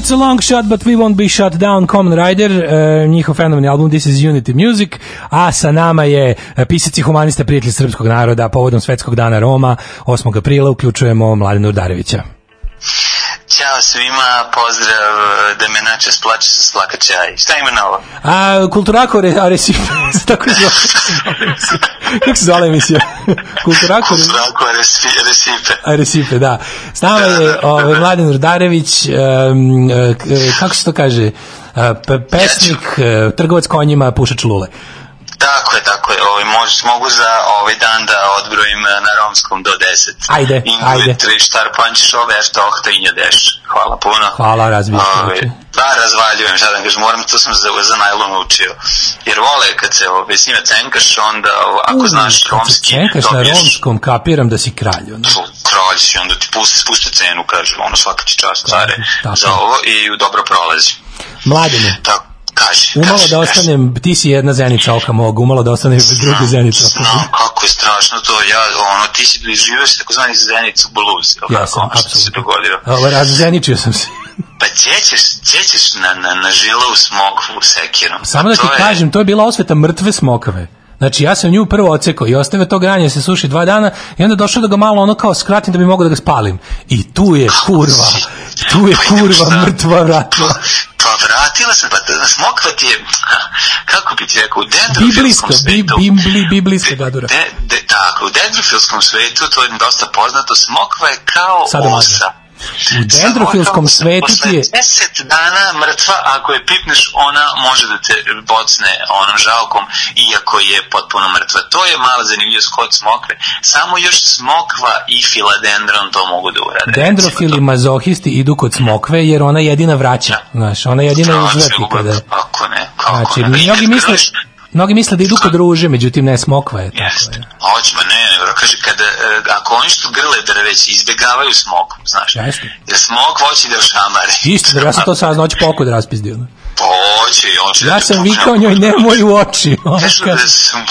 It's a long shot, but we won't be shut down. Common Rider, uh, njihov fenomenalni album This is Unity Music, a sa nama je uh, pisac i humanista prijatelj srpskog naroda povodom Svetskog dana Roma 8. aprila uključujemo Mladena Urdarevića. Ćao svima, pozdrav, da me načas plače sa slaka čaj. Šta ima novo? A Kulturako Re, Arecife, se tako zove. Kako se zove emisija? Kulturako Zdrako, resi- resipe. Arecife, da. S nama je ovaj, Mladen Urdarević, um, e, e, kako se to kaže, E, pe- pesnik, trgovac konjima, pušač lule. Tako je, tako je. Ovaj, možeš, mogu za ovaj dan da odbrojim eh, na romskom do 10. Ajde, ajde. Tri štar pančiš ove, što ohta i deš. Hvala puno. Hvala, razbiješ. Ovaj, da, razvaljujem, šta da kažem, moram, to sam za, za najlon učio. Jer vole, kad se ovaj, s njima cenkaš, onda ovaj, ako znaš Kad se romski, cenkaš na dobiješ romskom, kapiram da si kralj. Ono. kralj si, onda ti pusti, spuste cenu, kaže, ono, svaka ti čast, care, tako za ovo i dobro prolazi. Mladene, Tako, kaži, umalo kaži, da ostanem, ti si jedna zenica oka mogu, umalo da ostanem druga zenica oka Znam kako je strašno to, ja, ono, ti si doživeš takozvani Zenicu ili Ja kako, sam, ono što se dogodilo. Ovo, razzeničio sam se. Pa gdje ćeš, gdje ćeš na, na, na žilavu smokvu sekirom? Samo da ti je- kažem, to je bila osveta mrtve smokave. Znači, ja sam nju prvo ocekao i ostavio to granje da se suši dva dana i onda došao da ga malo ono kao skratim da bi mogao da ga spalim. I tu je kurva, tu je kurva mrtva vratila. Vratila sam, pa smokva ti je, kako bi ti rekao, u dendrofilskom Biblijska, bi, svetu. bibli, biblijska gadura. De, de, tako, u dendrofilskom svetu, to je dosta poznato, smokva je kao Sadomaso. osa. U dendrofilskom svetu ti je... 10 dana mrtva, ako je pipneš, ona može da te bocne onom žalkom, iako je potpuno mrtva. To je mala zanimljivost kod smokve. Samo još smokva i filadendron to mogu da urade. Dendrofili mazohisti idu kod smokve jer ona jedina vraća. Znaš, ona jedina ljubav, kada... Kako ne, kako Znači, ne. Mnogi misle, mnogi misle da idu kod ruže, međutim ne, smokva je tako. Jeste. je. Hoće, ma ne, ne, kaže, kada, e, ako oni što grle drveće, izbjegavaju smok, znaš. Jeste. Jer smok hoće da šamare. Isto, da ja sam to saznao, hoće pokud raspizdio. Pa hoće, hoće da Ja sam vikao njoj, nemoj u oči. Kažu kaže, da,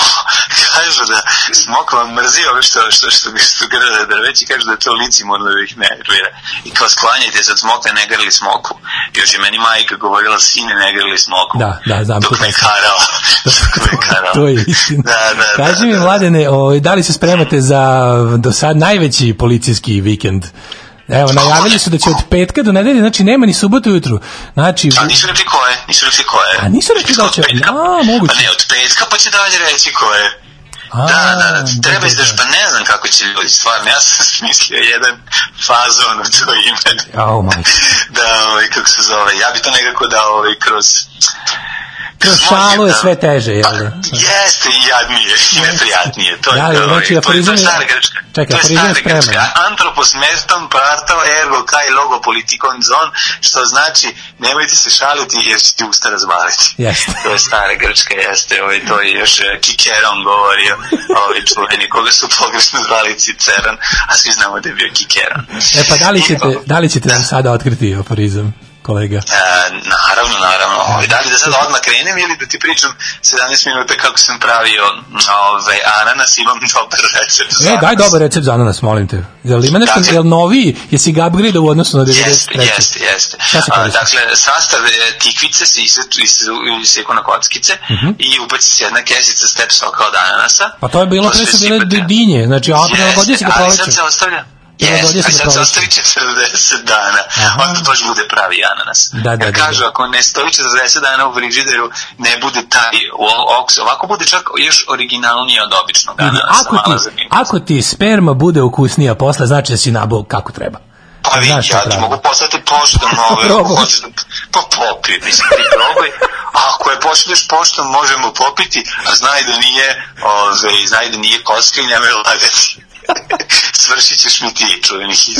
kažu da smok vam mrzi ove što, što, što, što grle drveće, kažu da to lici morno da ih nervira. I kao sklanjajte se od smoka, ne grli smoku. Još je meni majka govorila, sine, ne grli smoku. Da, da, znam Dok me karala. Dok me karala. to je istina. Da, da, da. Kaži mi, da. mladene, ovaj, da li se spremate za do sad najveći policijski vikend? Evo, najavili su da će od petka do nedelje, znači nema ni subotu ujutru. Znači, A nisu rekli ko je, nisu rekli ko je. A nisu rekli da će- a, moguće. Pa ne, od petka pa će dalje reći ko je. A, Da, da, da, da, treba da, izdrž, pa ne znam kako će ljudi, stvarno, ja sam smislio jedan fazon u to ime. Au, majke. Da, ovaj, kako se zove, ja bi to nekako dao ovaj, kroz... Šalu je sve teže, jel Pa, da? jeste i jadnije, i neprijatnije. To je, Da, znači, to je- to je stara grčka. čekaj, to je stara grčka. Antropos mestom parto ergo kai logo politikon zon, što znači nemojte se šaliti jer će ti usta razvaliti. Jeste. To je stara grčka, jeste, ovaj, to je još eh, Kikeron govorio, ovaj čuveni, koga su pogrešno zvali Ciceron, a svi znamo da je bio Kikeron. E pa da li ćete, da li ćete nam sada otkriti aforizam, kolega? E, naravno, naravno. Ovaj, da li da sad odmah krenem ili da ti pričam 17 minuta kako sam pravio ovaj, ananas, imam dobar recept. za E, daj dobar recept za ananas, molim te. Jel ima nešto, Dakle- jel noviji, jesi ga upgrade u odnosu na 93. Jeste, jeste, jeste. Se A, dakle, sastav e, tikvice se iseku iseku na kockice i ubaci se jedna kesica step soka od ananasa. Mhm. Pa to je bilo, pre sve su bile dinje, znači, a prilagodio se ga Jeste, ali sad se ostavlja. Se a sad se ostavi 40 dana. Aha. Onda baš bude pravi ananas. Da, da, Jer da, kažu, da. ako ne stoji 40 dana u frižideru, ne bude taj oks. Ovako bude čak još originalnije od običnog ananasa. ako ti, ako ti sperma bude ukusnija posle, znači da si nabao kako treba. Pa vidi, ja ti pravi. mogu poslati poštom ove, hoćeš da, pa popi, mislim, ti probaj, a ako je pošalješ poštom, možemo popiti, a znaj da nije, ove, znaj da nije kocka i nemoj lagati. Svršit ćeš mi ti, čuveni hit.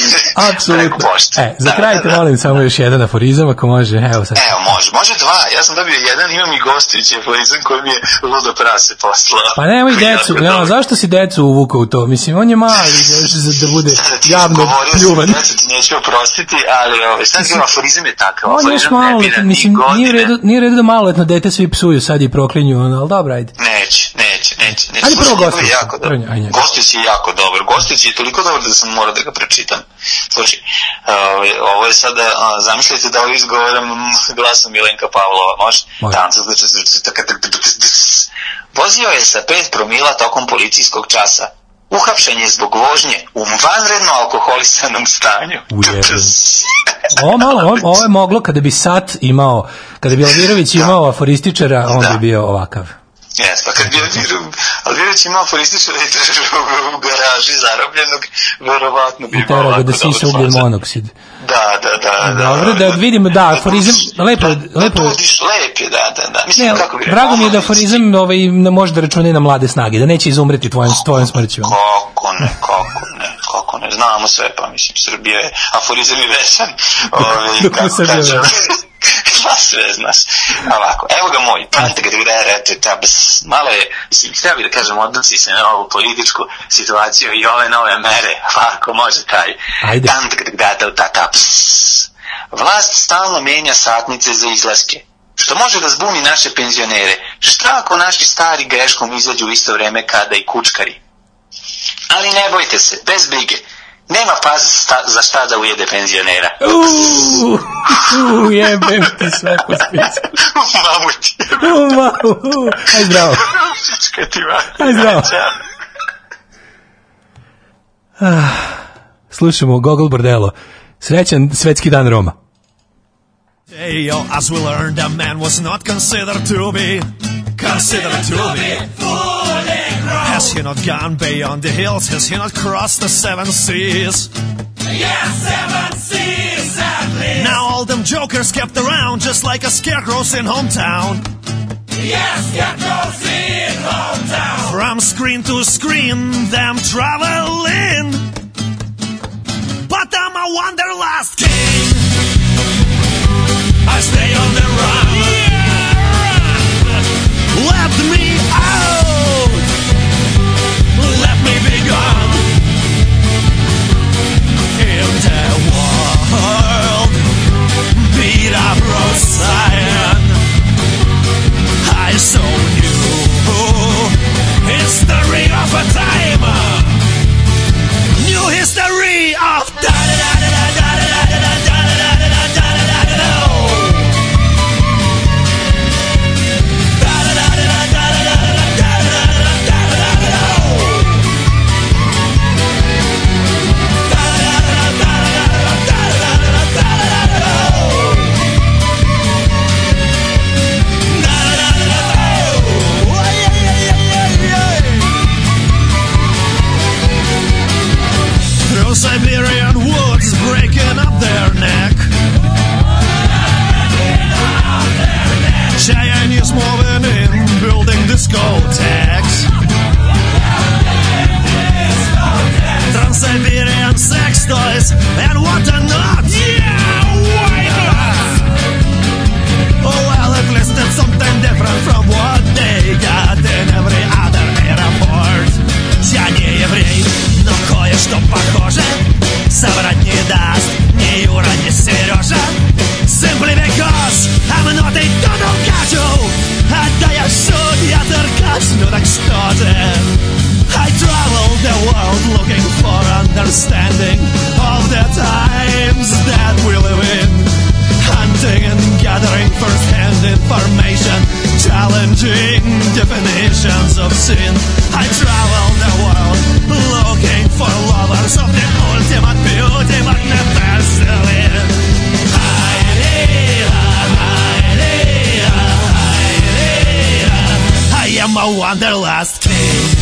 Apsolutno. E, za Da, kraj da, te da. molim samo još jedan aforizam, ako može, evo sad. Evo, može, može dva. Ja sam dobio jedan, imam i gostujući aforizam koji mi je ludo prase poslao. Pa nemoj decu, dobar. zašto si decu uvukao u to? Mislim, on je mali, još za da bude ti javno pljuvan. decu ti neću oprostiti, ali ovaj, sad aforizam je takav. On je još aforizam ne malo, bira ni mislim, nije u redu, nije u redu da maloletno dete svi psuju sad i proklinju, ali dobro, ajde. Neće, neće, neće. neće. Ajde prvo Slušaj, njegov je jako dobar. Gostić je toliko dobar da sam morao da ga pročitam. Slušaj, ovaj, ovo je sada, zamislite da ovo izgovoram mm, glasom Milenka Pavlova, može? Može. Tam, tak, tak, tak, tak, tak, tak, tak. Vozio je sa 5 promila tokom policijskog časa. Uhapšen je zbog vožnje u vanredno alkoholisanom stanju. Ovo malo, ovo, ovo je moglo kada bi Sat imao, kada bi Alvirović imao aforističara, on Da. bi bio ovakav. Jes, pa kad bi Alvirović imao aforističara i držao u garaži zarobljenog, verovatno bi imao ovako da sisa dobar ugljen monoksid. Da, da, da. da Dobro, da vidimo, da, aforizam, lepo je- Da, lepo je- budiš, lep je, da, da, da. Mislim, Ne, kako bi drago mi je da aforizam ovaj, ne može da računa i na mlade snage, da neće izumreti tvojom, tvojom smrću. Kako ne, kako ne, kako ne, znamo sve, pa mislim, Srbija je aforizam i vesan. Ove, Dok mu Srbija kažem, Sva sve znaš. Ovako, evo ga moj, pamte ga da gde reče, ta, bs, malo je, mislim, htio bi da kažem, odnosi se na ovu političku situaciju i ove nove mere, ovako može taj. Ajde. Tak, da, ta, ta, ps. Vlast stalno menja satnice za izlaske što može da zbuni naše penzionere. Šta ako naši stari greškom izađu u isto vreme kada i kučkari? Ali ne bojte se, bez brige. Nema pas sta, za šta da ujede penzionera. Uuu, uuu, jebem ti sve po spisku. Mamu ti. Uuu, ma, uuu. Aj zdravo. Pička ti va. Aj, zdravo. Ćao. Slušamo Gogol Bordelo. Srećan svetski dan Roma. Hey, yo, as we learned, that man was not considered to be considered to be. Has he not gone beyond the hills? Has he not crossed the seven seas? Yes, seven seas at least. Now all them jokers kept around just like a scarecrows in hometown. Yes, those in hometown. From screen to screen, them traveling. But I'm a wanderlust king. I stay on the run. Let of a time. New history of da discotheques. Trans-Siberian sex toys and whatnot. Yeah, why not? Oh well, at least it's something different from what they got in every other airport. Я не еврей, но кое-что похоже Соврать не даст ни Юра, ни Сережа understanding Of the times that we live in. Hunting and gathering first-hand information Challenging definitions of sin. I travel the world looking for lovers of the ultimate beauty but never selling I am a wanderlust king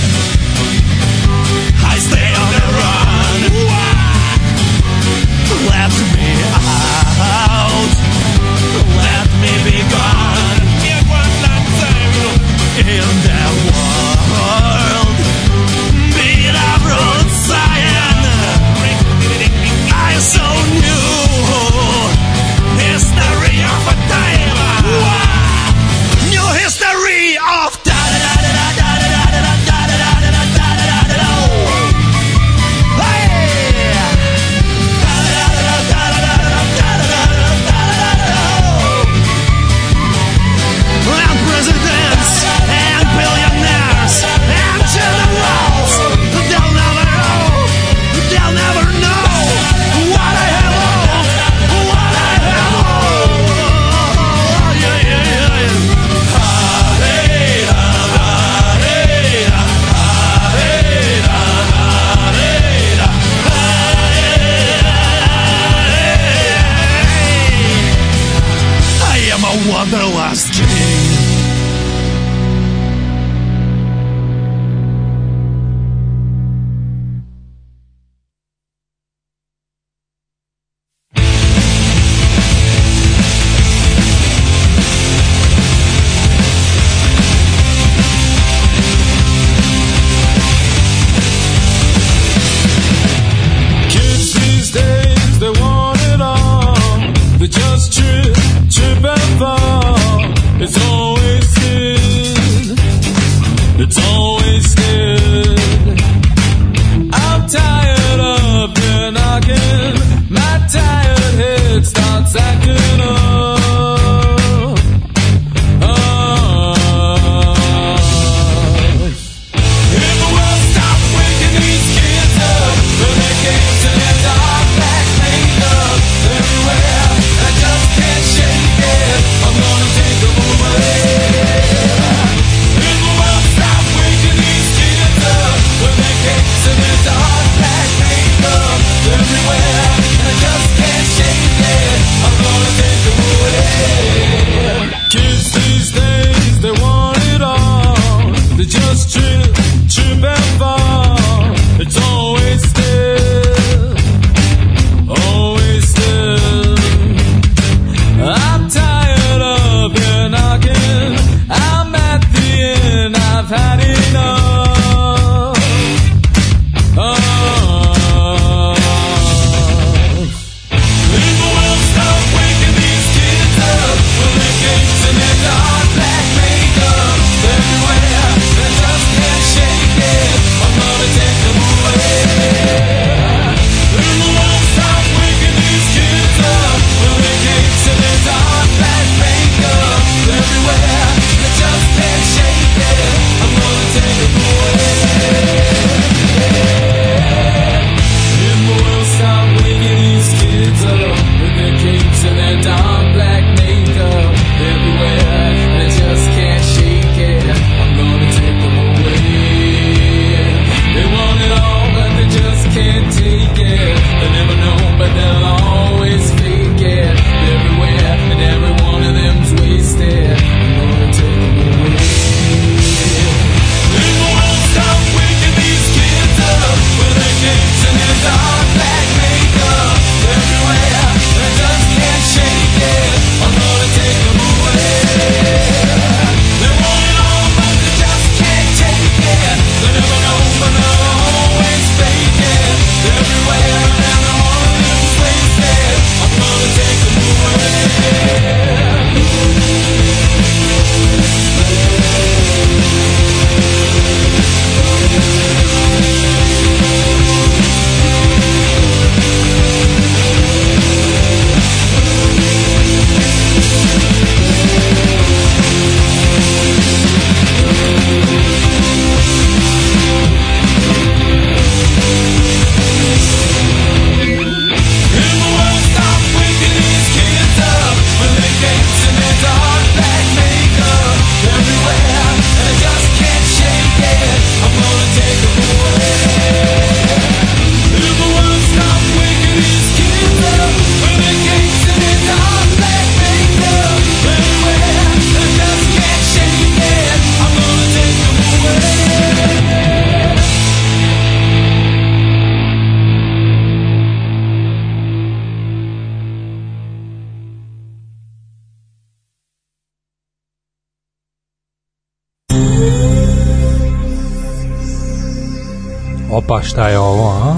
Opa, šta je ovo, a?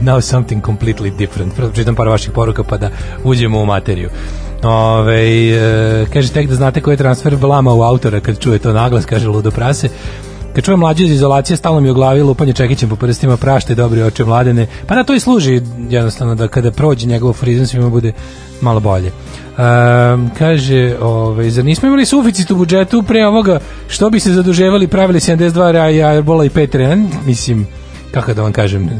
Now something completely different. Prvo čitam par vaših poruka pa da uđemo u materiju. Ove, e, kaže, tek da znate koji je transfer blama u autora kad čuje to naglas, kaže Ludo Prase. Kad čujem mlađe iz izolacije, stalno mi u glavi lupanje čekićem po prstima, prašte dobri oče mladene. Pa na to i služi jednostavno da kada prođe njegov frizam svima bude malo bolje. Um, kaže, ovaj, zar nismo imali suficit u budžetu pre ovoga, što bi se zaduževali, pravili 72 raja, Airbola i Patreon, mislim, kako da vam kažem,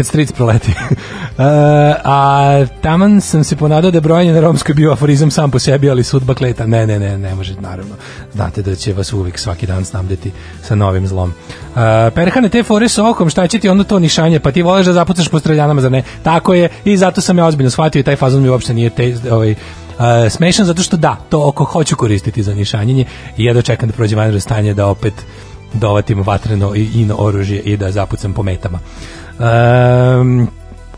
kad stric proleti. Uh, a taman sam se ponadao da je brojanje na romskoj bio aforizam sam po sebi, ali sudba kleta. Ne, ne, ne, ne može, naravno. Znate da će vas uvijek svaki dan snabdeti sa novim zlom. Uh, perhane te fore sa okom, šta će ti onda to nišanje? Pa ti voliš da zapucaš po streljanama, zar ne? Tako je, i zato sam ja ozbiljno shvatio i taj fazon mi uopšte nije te, ovaj, Uh, smešan zato što da, to oko hoću koristiti za nišanjenje i ja dočekam da prođe vanredno stanje da opet dovatim vatreno i ino oružje i da zapucam po metama. Um,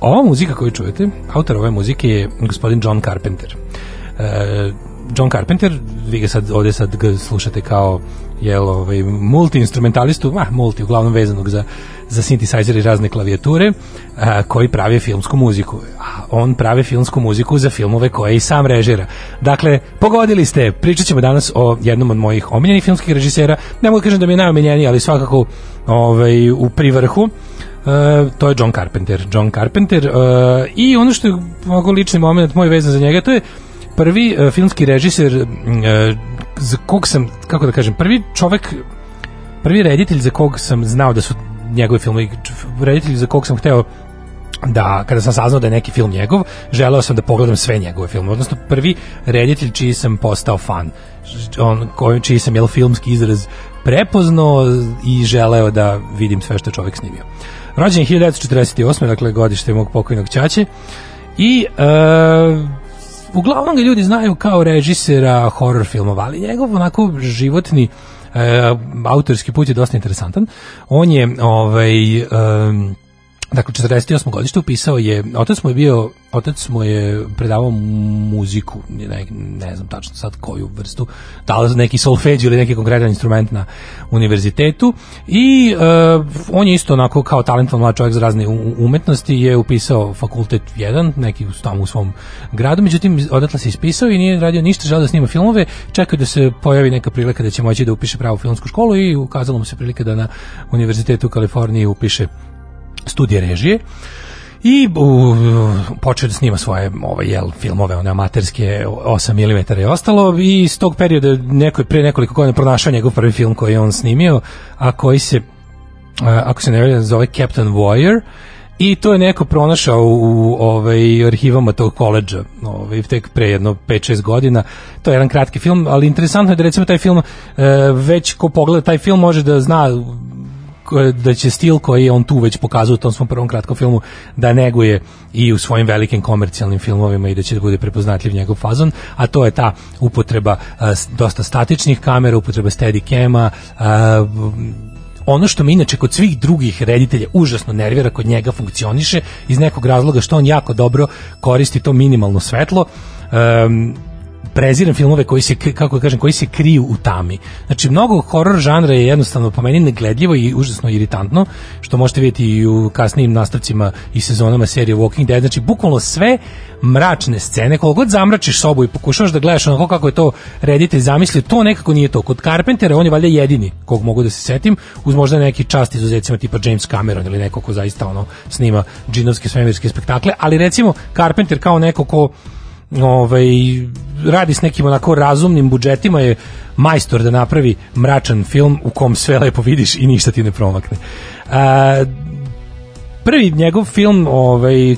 ova muzika koju čujete, autor ove muzike je gospodin John Carpenter. Uh, John Carpenter, vi ga sad ovde sad ga slušate kao jel, ovaj, multi-instrumentalistu, ah, multi, uglavnom vezanog za, za synthesizer i razne klavijature, a, koji pravi filmsku muziku. A on pravi filmsku muziku za filmove koje i sam režira. Dakle, pogodili ste, pričat ćemo danas o jednom od mojih omiljenih filmskih režisera, ne mogu da kažem da mi je najomiljeniji, ali svakako ovaj, u privrhu. Uh, to je John Carpenter. John Carpenter uh, i ono što je mogu lični moment moj vezan za njega, to je prvi uh, filmski režiser uh, za kog sam, kako da kažem, prvi čovek prvi reditelj za kog sam znao da su njegovi filmovi, reditelj za kog sam hteo da kada sam saznao da je neki film njegov, želeo sam da pogledam sve njegove filmove, odnosno prvi reditelj čiji sam postao fan, on koji čiji sam jel filmski izraz prepoznao i želeo da vidim sve što je čovjek snimio. Rođen je 1948. dakle godište mog pokojnog ćaće i e, uglavnom ga ljudi znaju kao režisera horror filmova, ali njegov onako životni e, autorski put je dosta interesantan. On je ovaj e, Dakle, 48. godište upisao je, otac mu je bio, otac mu je predavao muziku, ne, ne znam tačno sad koju vrstu, da li neki solfeđ ili neki konkretan instrument na univerzitetu i uh, on je isto onako kao talentovan mlad čovjek za razne umetnosti je upisao fakultet 1, neki tamo u svom gradu, međutim odatle se ispisao i nije radio ništa, želeo da snima filmove, čekao da se pojavi neka prilika da će moći da upiše pravu filmsku školu i ukazalo mu se prilika da na univerzitetu u Kaliforniji upiše studije režije i u, počeo da snima svoje ovaj, jel, filmove, one amaterske 8 mm i ostalo i iz tog perioda neko, pre nekoliko godina pronašao njegov prvi film koji je on snimio, a koji se ako se ne vidi zove Captain Warrior i to je neko pronašao u ovaj arhivama tog koledža, ovaj tek pre jedno 5-6 godina. To je jedan kratki film, ali interesantno je da recimo taj film e, već ko pogleda taj film može da zna da će stil koji je on tu već pokazao u tom svom prvom kratkom filmu da neguje i u svojim velikim komercijalnim filmovima i da će da bude prepoznatljiv njegov fazon, a to je ta upotreba a, dosta statičnih kamera, upotreba steadicama, a, ono što me inače kod svih drugih reditelja užasno nervira kod njega funkcioniše iz nekog razloga što on jako dobro koristi to minimalno svetlo. Um, preziram filmove koji se kako kažem koji se kriju u tami. Znači mnogo horor žanra je jednostavno po meni negledljivo i užasno iritantno, što možete vidjeti i u kasnijim nastavcima i sezonama serije Walking Dead. Znači bukvalno sve mračne scene, koliko god zamračiš sobu i pokušavaš da gledaš onako kako je to reditelj zamislio, to nekako nije to. Kod Carpentera on je valjda jedini kog mogu da se setim, uz možda neki čast izuzecima tipa James Cameron ili neko ko zaista ono snima džinovske svemirske spektakle, ali recimo Carpenter kao neko ko ovaj, radi s nekim onako razumnim budžetima je majstor da napravi mračan film u kom sve lepo vidiš i ništa ti ne promakne. A, prvi njegov film ovaj,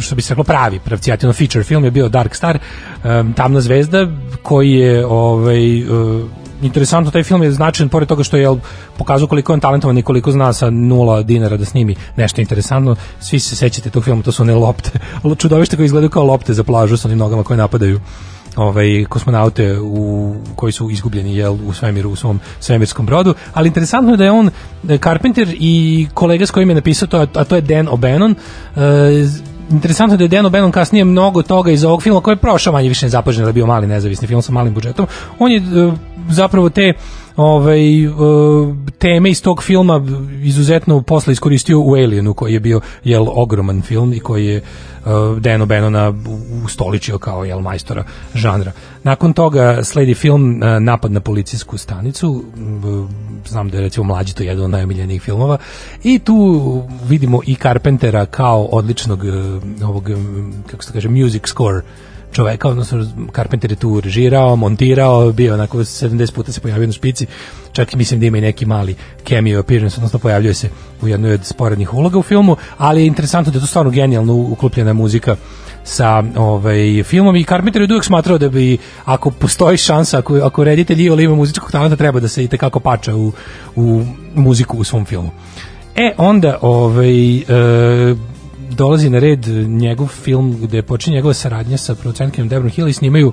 što bi se reklo pravi pravcijatino feature film je bio Dark Star um, Tamna zvezda koji je ovaj, uh, interesantno taj film je značajan pored toga što je pokazao koliko je on talentovan i koliko zna sa nula dinara da snimi nešto interesantno. Svi se sećate tog filma, to su one lopte. Čudovište koje izgledaju kao lopte za plažu sa onim nogama koje napadaju ovaj kosmonaute u koji su izgubljeni jel u svemiru u svom svemirskom brodu, ali interesantno je da je on Carpenter i kolega s kojim je napisao to, a to je Dan O'Bannon, e, interesantno da je Dan O'Bannon kasnije mnogo toga iz ovog filma koji je prošao manje više nezapažen da je bio mali nezavisni film sa malim budžetom. On je e, zapravo te ovaj, uh, teme iz tog filma izuzetno posle iskoristio u Alienu koji je bio jel, ogroman film i koji je uh, Dano Benona ustoličio kao jel, majstora žanra. Nakon toga sledi film uh, Napad na policijsku stanicu, znam da je recimo mlađi to jedan od najomiljenijih filmova i tu vidimo i Carpentera kao odličnog ovog, kako se kaže, music score čoveka, odnosno Carpenter je tu režirao, montirao, bio onako 70 puta se pojavio na špici, čak mislim da ima i neki mali cameo appearance, odnosno pojavljuje se u jednoj od sporednih uloga u filmu, ali je interesantno da je to stvarno genijalno uklopljena muzika sa ovaj filmom i Carpenter je uvijek smatrao da bi ako postoji šansa ako ako reditelj i ima muzičkog talenta treba da se i kako pača u, u muziku u svom filmu. E onda ovaj e, dolazi na red njegov film gde počinje njegova saradnja sa producentkom Debrom Hill i snimaju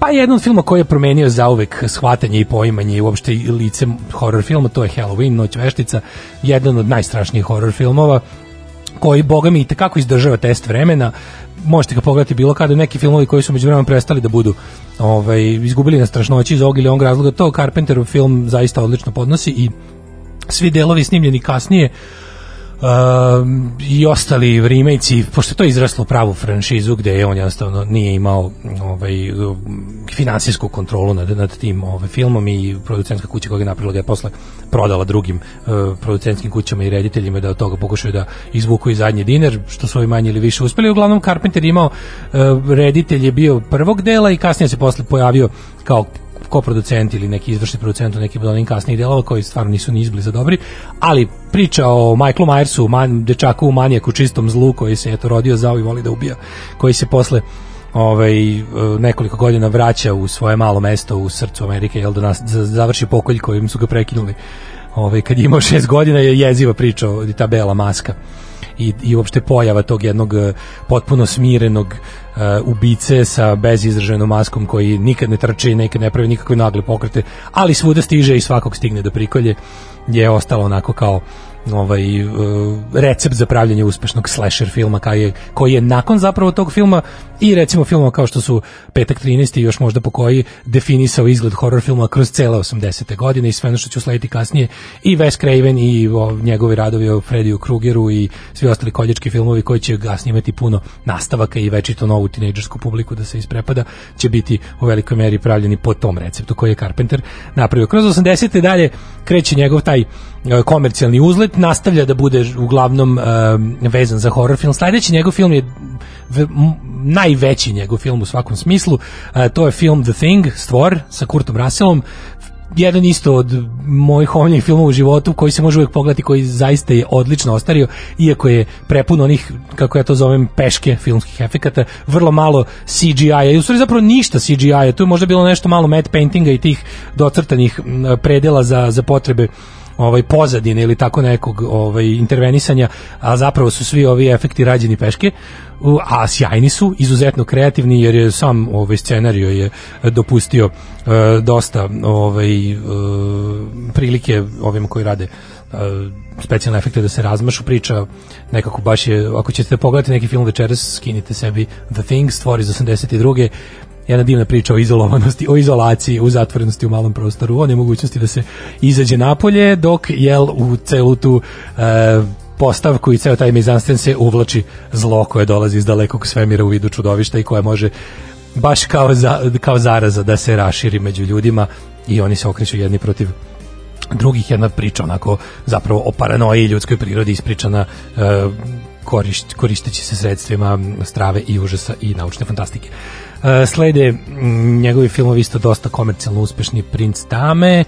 pa jedan od filma koji je promenio zauvek shvatanje i poimanje i uopšte i lice horror filma, to je Halloween, Noć veštica, jedan od najstrašnijih horror filmova koji, boga mi, kako izdržava test vremena, možete ga pogledati bilo kada neki filmovi koji su međuvremeno prestali da budu ovaj, izgubili na strašnoći iz ovog ili onog razloga, to Carpenterov film zaista odlično podnosi i svi delovi snimljeni kasnije i ostali remake pošto je to izraslo u pravu franšizu gde je on jednostavno nije imao ovaj, finansijsku kontrolu nad, nad tim ovaj, filmom i producentska kuća koja je napravila ga je posle prodala drugim uh, producentskim kućama i rediteljima da od toga pokušaju da izvuku i zadnji dinar što su ovi manje ili više uspeli. Uglavnom Carpenter imao uh, reditelj je bio prvog dela i kasnije se posle pojavio kao koproducent ili neki izvršni producent u nekim od onih kasnijih delova koji stvarno nisu ni izbliza dobri, ali priča o Michaelu Myersu, man, dečaku u manijaku čistom zlu koji se eto rodio zao i voli da ubija, koji se posle ovaj nekoliko godina vraća u svoje malo mesto u srcu Amerike jel da nas završi pokolj kojim su ga prekinuli. Ovaj kad je imao 6 godina je jeziva priča o ta bela maska i, i uopšte pojava tog jednog eh, potpuno smirenog uh, ubice sa bezizraženom maskom koji nikad ne trči, nikad ne pravi nikakve nagle pokrete, ali svuda stiže i svakog stigne do prikolje je ostalo onako kao ovaj uh, recept za pravljanje uspešnog slasher filma koji je, koji je nakon zapravo tog filma i recimo filmova kao što su Petak 13 i još možda po koji definisao izgled horror filma kroz cele 80. godine i sve ono što će uslediti kasnije i Wes Craven i o, njegovi radovi o Frediju Krugeru i svi ostali koljački filmovi koji će kasnije imati puno nastavaka i večito novu tinejdžersku publiku da se isprepada će biti u velikoj meri pravljeni po tom receptu koji je Carpenter napravio. Kroz 80. dalje kreće njegov taj komercijalni uzlet, nastavlja da bude uglavnom uh, vezan za horror film. Sledeći njegov film je najveći njegov film u svakom smislu. Uh, to je film The Thing, Stvor, sa Kurtom Russellom jedan isto od mojih omiljenih filmova u životu koji se može uvijek pogledati koji zaista je odlično ostario iako je prepun onih kako ja to zovem peške filmskih efekata vrlo malo CGI-a i u stvari zapravo ništa CGI-a tu je možda bilo nešto malo matte paintinga i tih docrtanih predela za, za potrebe ovaj pozadine ili tako nekog ovaj intervenisanja, a zapravo su svi ovi efekti rađeni peške, a sjajni su, izuzetno kreativni jer je sam ovaj scenario je dopustio uh, dosta ovaj uh, prilike ovim koji rade uh, specijalne efekte da se razmašu. Priča nekako baš je ako ćete pogledati neki film večeras skinite sebi The Thing stvori iz 82 jedna divna priča o izolovanosti, o izolaciji, u zatvorenosti u malom prostoru, o nemogućnosti da se izađe napolje, dok jel u celu tu e, postavku i ceo taj mizansten se uvlači zlo koje dolazi iz dalekog svemira u vidu čudovišta i koje može baš kao, za, kao zaraza da se raširi među ljudima i oni se okreću jedni protiv drugih. Jedna priča onako zapravo o paranoji ljudskoj prirodi ispričana e, korišt, koristeći se sredstvima strave i užasa i naučne fantastike. Uh, slede njegovi filmovi isto dosta komercijalno uspešni Princ Dame.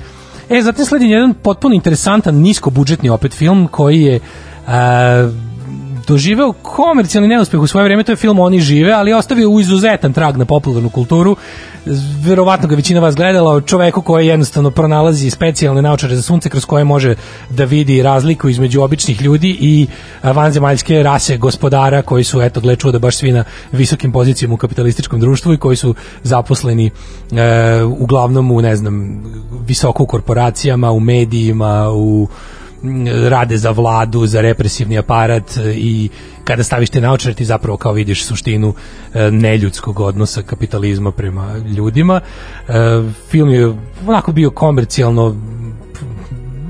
E, zatim sledi jedan potpuno interesantan niskobudžetni opet film koji je uh, doživeo komercijalni neuspeh u svoje vreme, to je film Oni žive, ali je ostavio u izuzetan trag na popularnu kulturu. Verovatno ga većina vas gledala o čoveku koji jednostavno pronalazi specijalne naučare za sunce kroz koje može da vidi razliku između običnih ljudi i vanzemaljske rase gospodara koji su, eto, gle da baš svi na visokim pozicijama u kapitalističkom društvu i koji su zaposleni e, uglavnom u, ne znam, visoko u korporacijama, u medijima, u rade za vladu, za represivni aparat e, i kada staviš te naočare ti zapravo kao vidiš suštinu e, neljudskog odnosa kapitalizma prema ljudima. E, film je onako bio komercijalno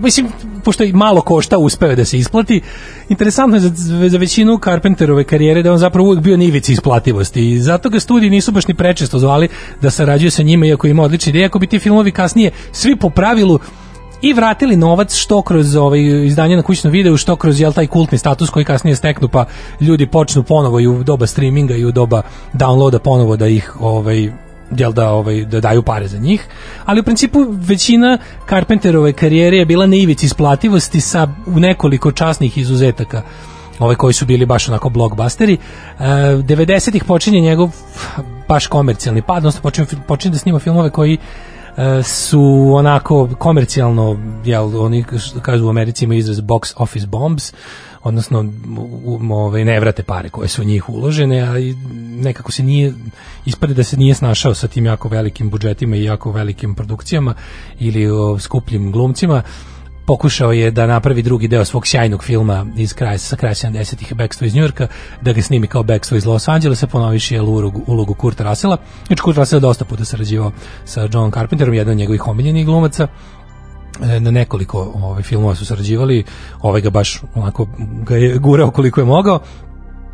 mislim, pošto i malo košta, uspeo da se isplati. Interesantno je za, za većinu Carpenterove karijere da on zapravo uvijek bio na ivici isplativosti i zato ga studiji nisu baš ni prečesto zvali da sarađuje sa njima, iako ima odlične ideje, ako bi ti filmovi kasnije svi po pravilu i vratili novac što kroz ovaj izdanje na kućnom videu, što kroz jel taj kultni status koji kasnije steknu pa ljudi počnu ponovo i u doba streaminga i u doba downloada ponovo da ih ovaj jel da ovaj da daju pare za njih, ali u principu većina Carpenterove karijere je bila na ivici isplativosti sa u nekoliko časnih izuzetaka ove koji su bili baš onako blockbusteri. E, 90-ih počinje njegov baš komercijalni pad, odnosno počinje, počinje da snima filmove koji su onako komercijalno, jel, oni kažu u Americi ima izraz box office bombs, odnosno ovaj, ne vrate pare koje su u njih uložene, a nekako se nije, ispade da se nije snašao sa tim jako velikim budžetima i jako velikim produkcijama ili o, skupljim glumcima, pokušao je da napravi drugi deo svog sjajnog filma iz kraja sa kraja 70-ih Backstreet iz Njujorka, da ga snimi kao Backstreet iz Los Angelesa, ponoviši je ulogu, ulogu Kurta Russella. Znači Kurt je dosta puta sarađivao sa John Carpenterom, jedan od njegovih omiljenih glumaca E, na nekoliko ovaj filmova su sarađivali, ovaj ga baš onako ga je gurao koliko je mogao.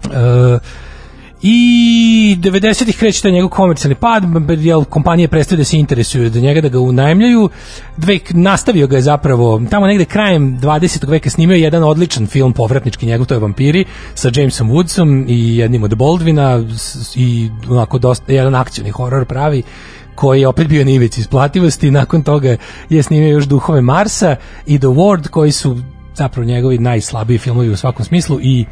E, I 90-ih kreće taj njegov komercijalni pad, jel kompanije prestaju da se interesuju da njega da ga unajmljuju. Dve, nastavio ga je zapravo, tamo negde krajem 20. veka snimio je jedan odličan film povratnički njegov, to je Vampiri, sa Jamesom Woodsom i jednim od Baldwina i onako dosta, jedan akcioni horor pravi koji je opet bio na ivici isplativosti nakon toga je snimio još Duhove Marsa i The Ward koji su zapravo njegovi najslabiji filmovi u svakom smislu i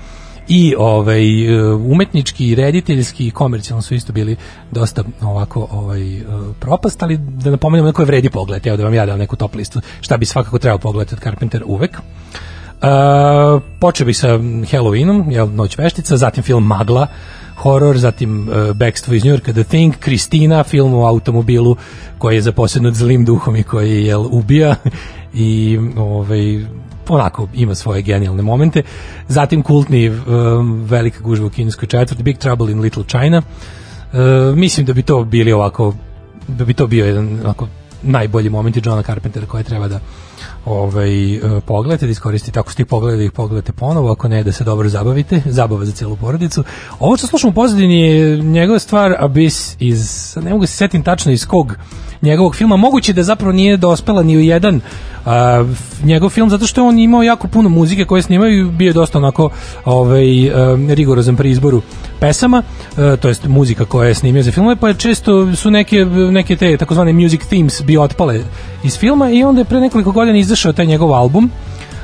i ovaj e, umetnički rediteljski i komercijalno su isto bili dosta ovako ovaj e, propast, ali da napomenem neko je vredi pogled, evo da vam ja dam neku top listu šta bi svakako trebao pogledati od Carpenter uvek. Uh, počeo bi sa Halloweenom, jel, Noć veštica, zatim film Magla, horor, zatim uh, Bekstvo iz Njurka, The Thing, Kristina, film o automobilu koji je zaposlen zlim duhom i koji jel, ubija i ovaj, onako ima svoje genijalne momente. Zatim kultni um, velika gužva u kineskoj četvrti, Big Trouble in Little China. Uh, mislim da bi to bili ovako da bi to bio jedan onako najbolji momenti Johna Carpentera koje treba da ovaj, uh, pogledate, da iskoristite, ako ste ih pogledali, da ih pogledate ponovo, ako ne, da se dobro zabavite, zabava za celu porodicu. Ovo što slušamo u pozadini je njegova stvar Abyss iz, ne mogu da se setim tačno iz kog njegovog filma, moguće da zapravo nije dospela ni u jedan a, njegov film, zato što je on imao jako puno muzike koje snimaju i bio je dosta onako ovaj, um, rigorozan pri izboru pesama, uh, to jest muzika koja je snimio za filmove, pa često su neke, neke te takozvane music themes bio otpale iz filma i onda je pre nekoliko godina izašao taj njegov album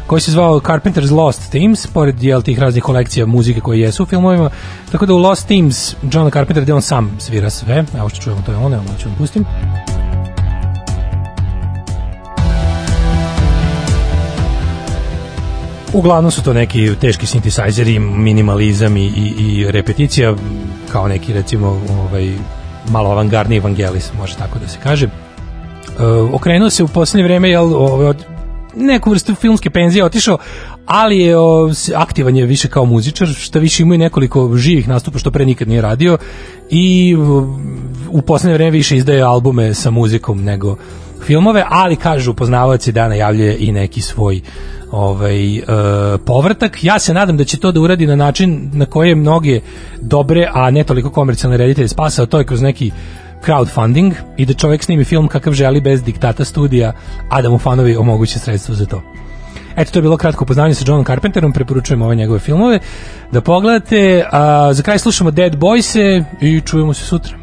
koji se zvao Carpenter's Lost Themes, pored jel, tih raznih kolekcija muzike koje jesu u filmovima, tako da u Lost Themes John Carpenter gde on sam svira sve, evo što čujemo to je on, evo ću vam pustim. Uglavnom su to neki teški sintisajzeri, minimalizam i, i, i repeticija, kao neki recimo ovaj, malo avangardni evangelis, može tako da se kaže. E, okrenuo se u posljednje vreme jel, od neku vrstu filmske penzije otišao, ali je o, aktivan je više kao muzičar, što više ima i nekoliko živih nastupa što pre nikad nije radio i u, posljednje vreme više izdaje albume sa muzikom nego filmove, ali kažu poznavaoci da najavljuje i neki svoj ovaj e, povratak. Ja se nadam da će to da uradi na način na koji je mnoge dobre, a ne toliko komercijalne reditelje spasao, to je kroz neki crowdfunding i da čovjek snimi film kakav želi bez diktata studija, a da mu fanovi omoguće sredstvo za to. Eto, to je bilo kratko upoznavanje sa Johnom Carpenterom, preporučujem ove njegove filmove da pogledate. A, za kraj slušamo Dead Boyse i čujemo se sutra.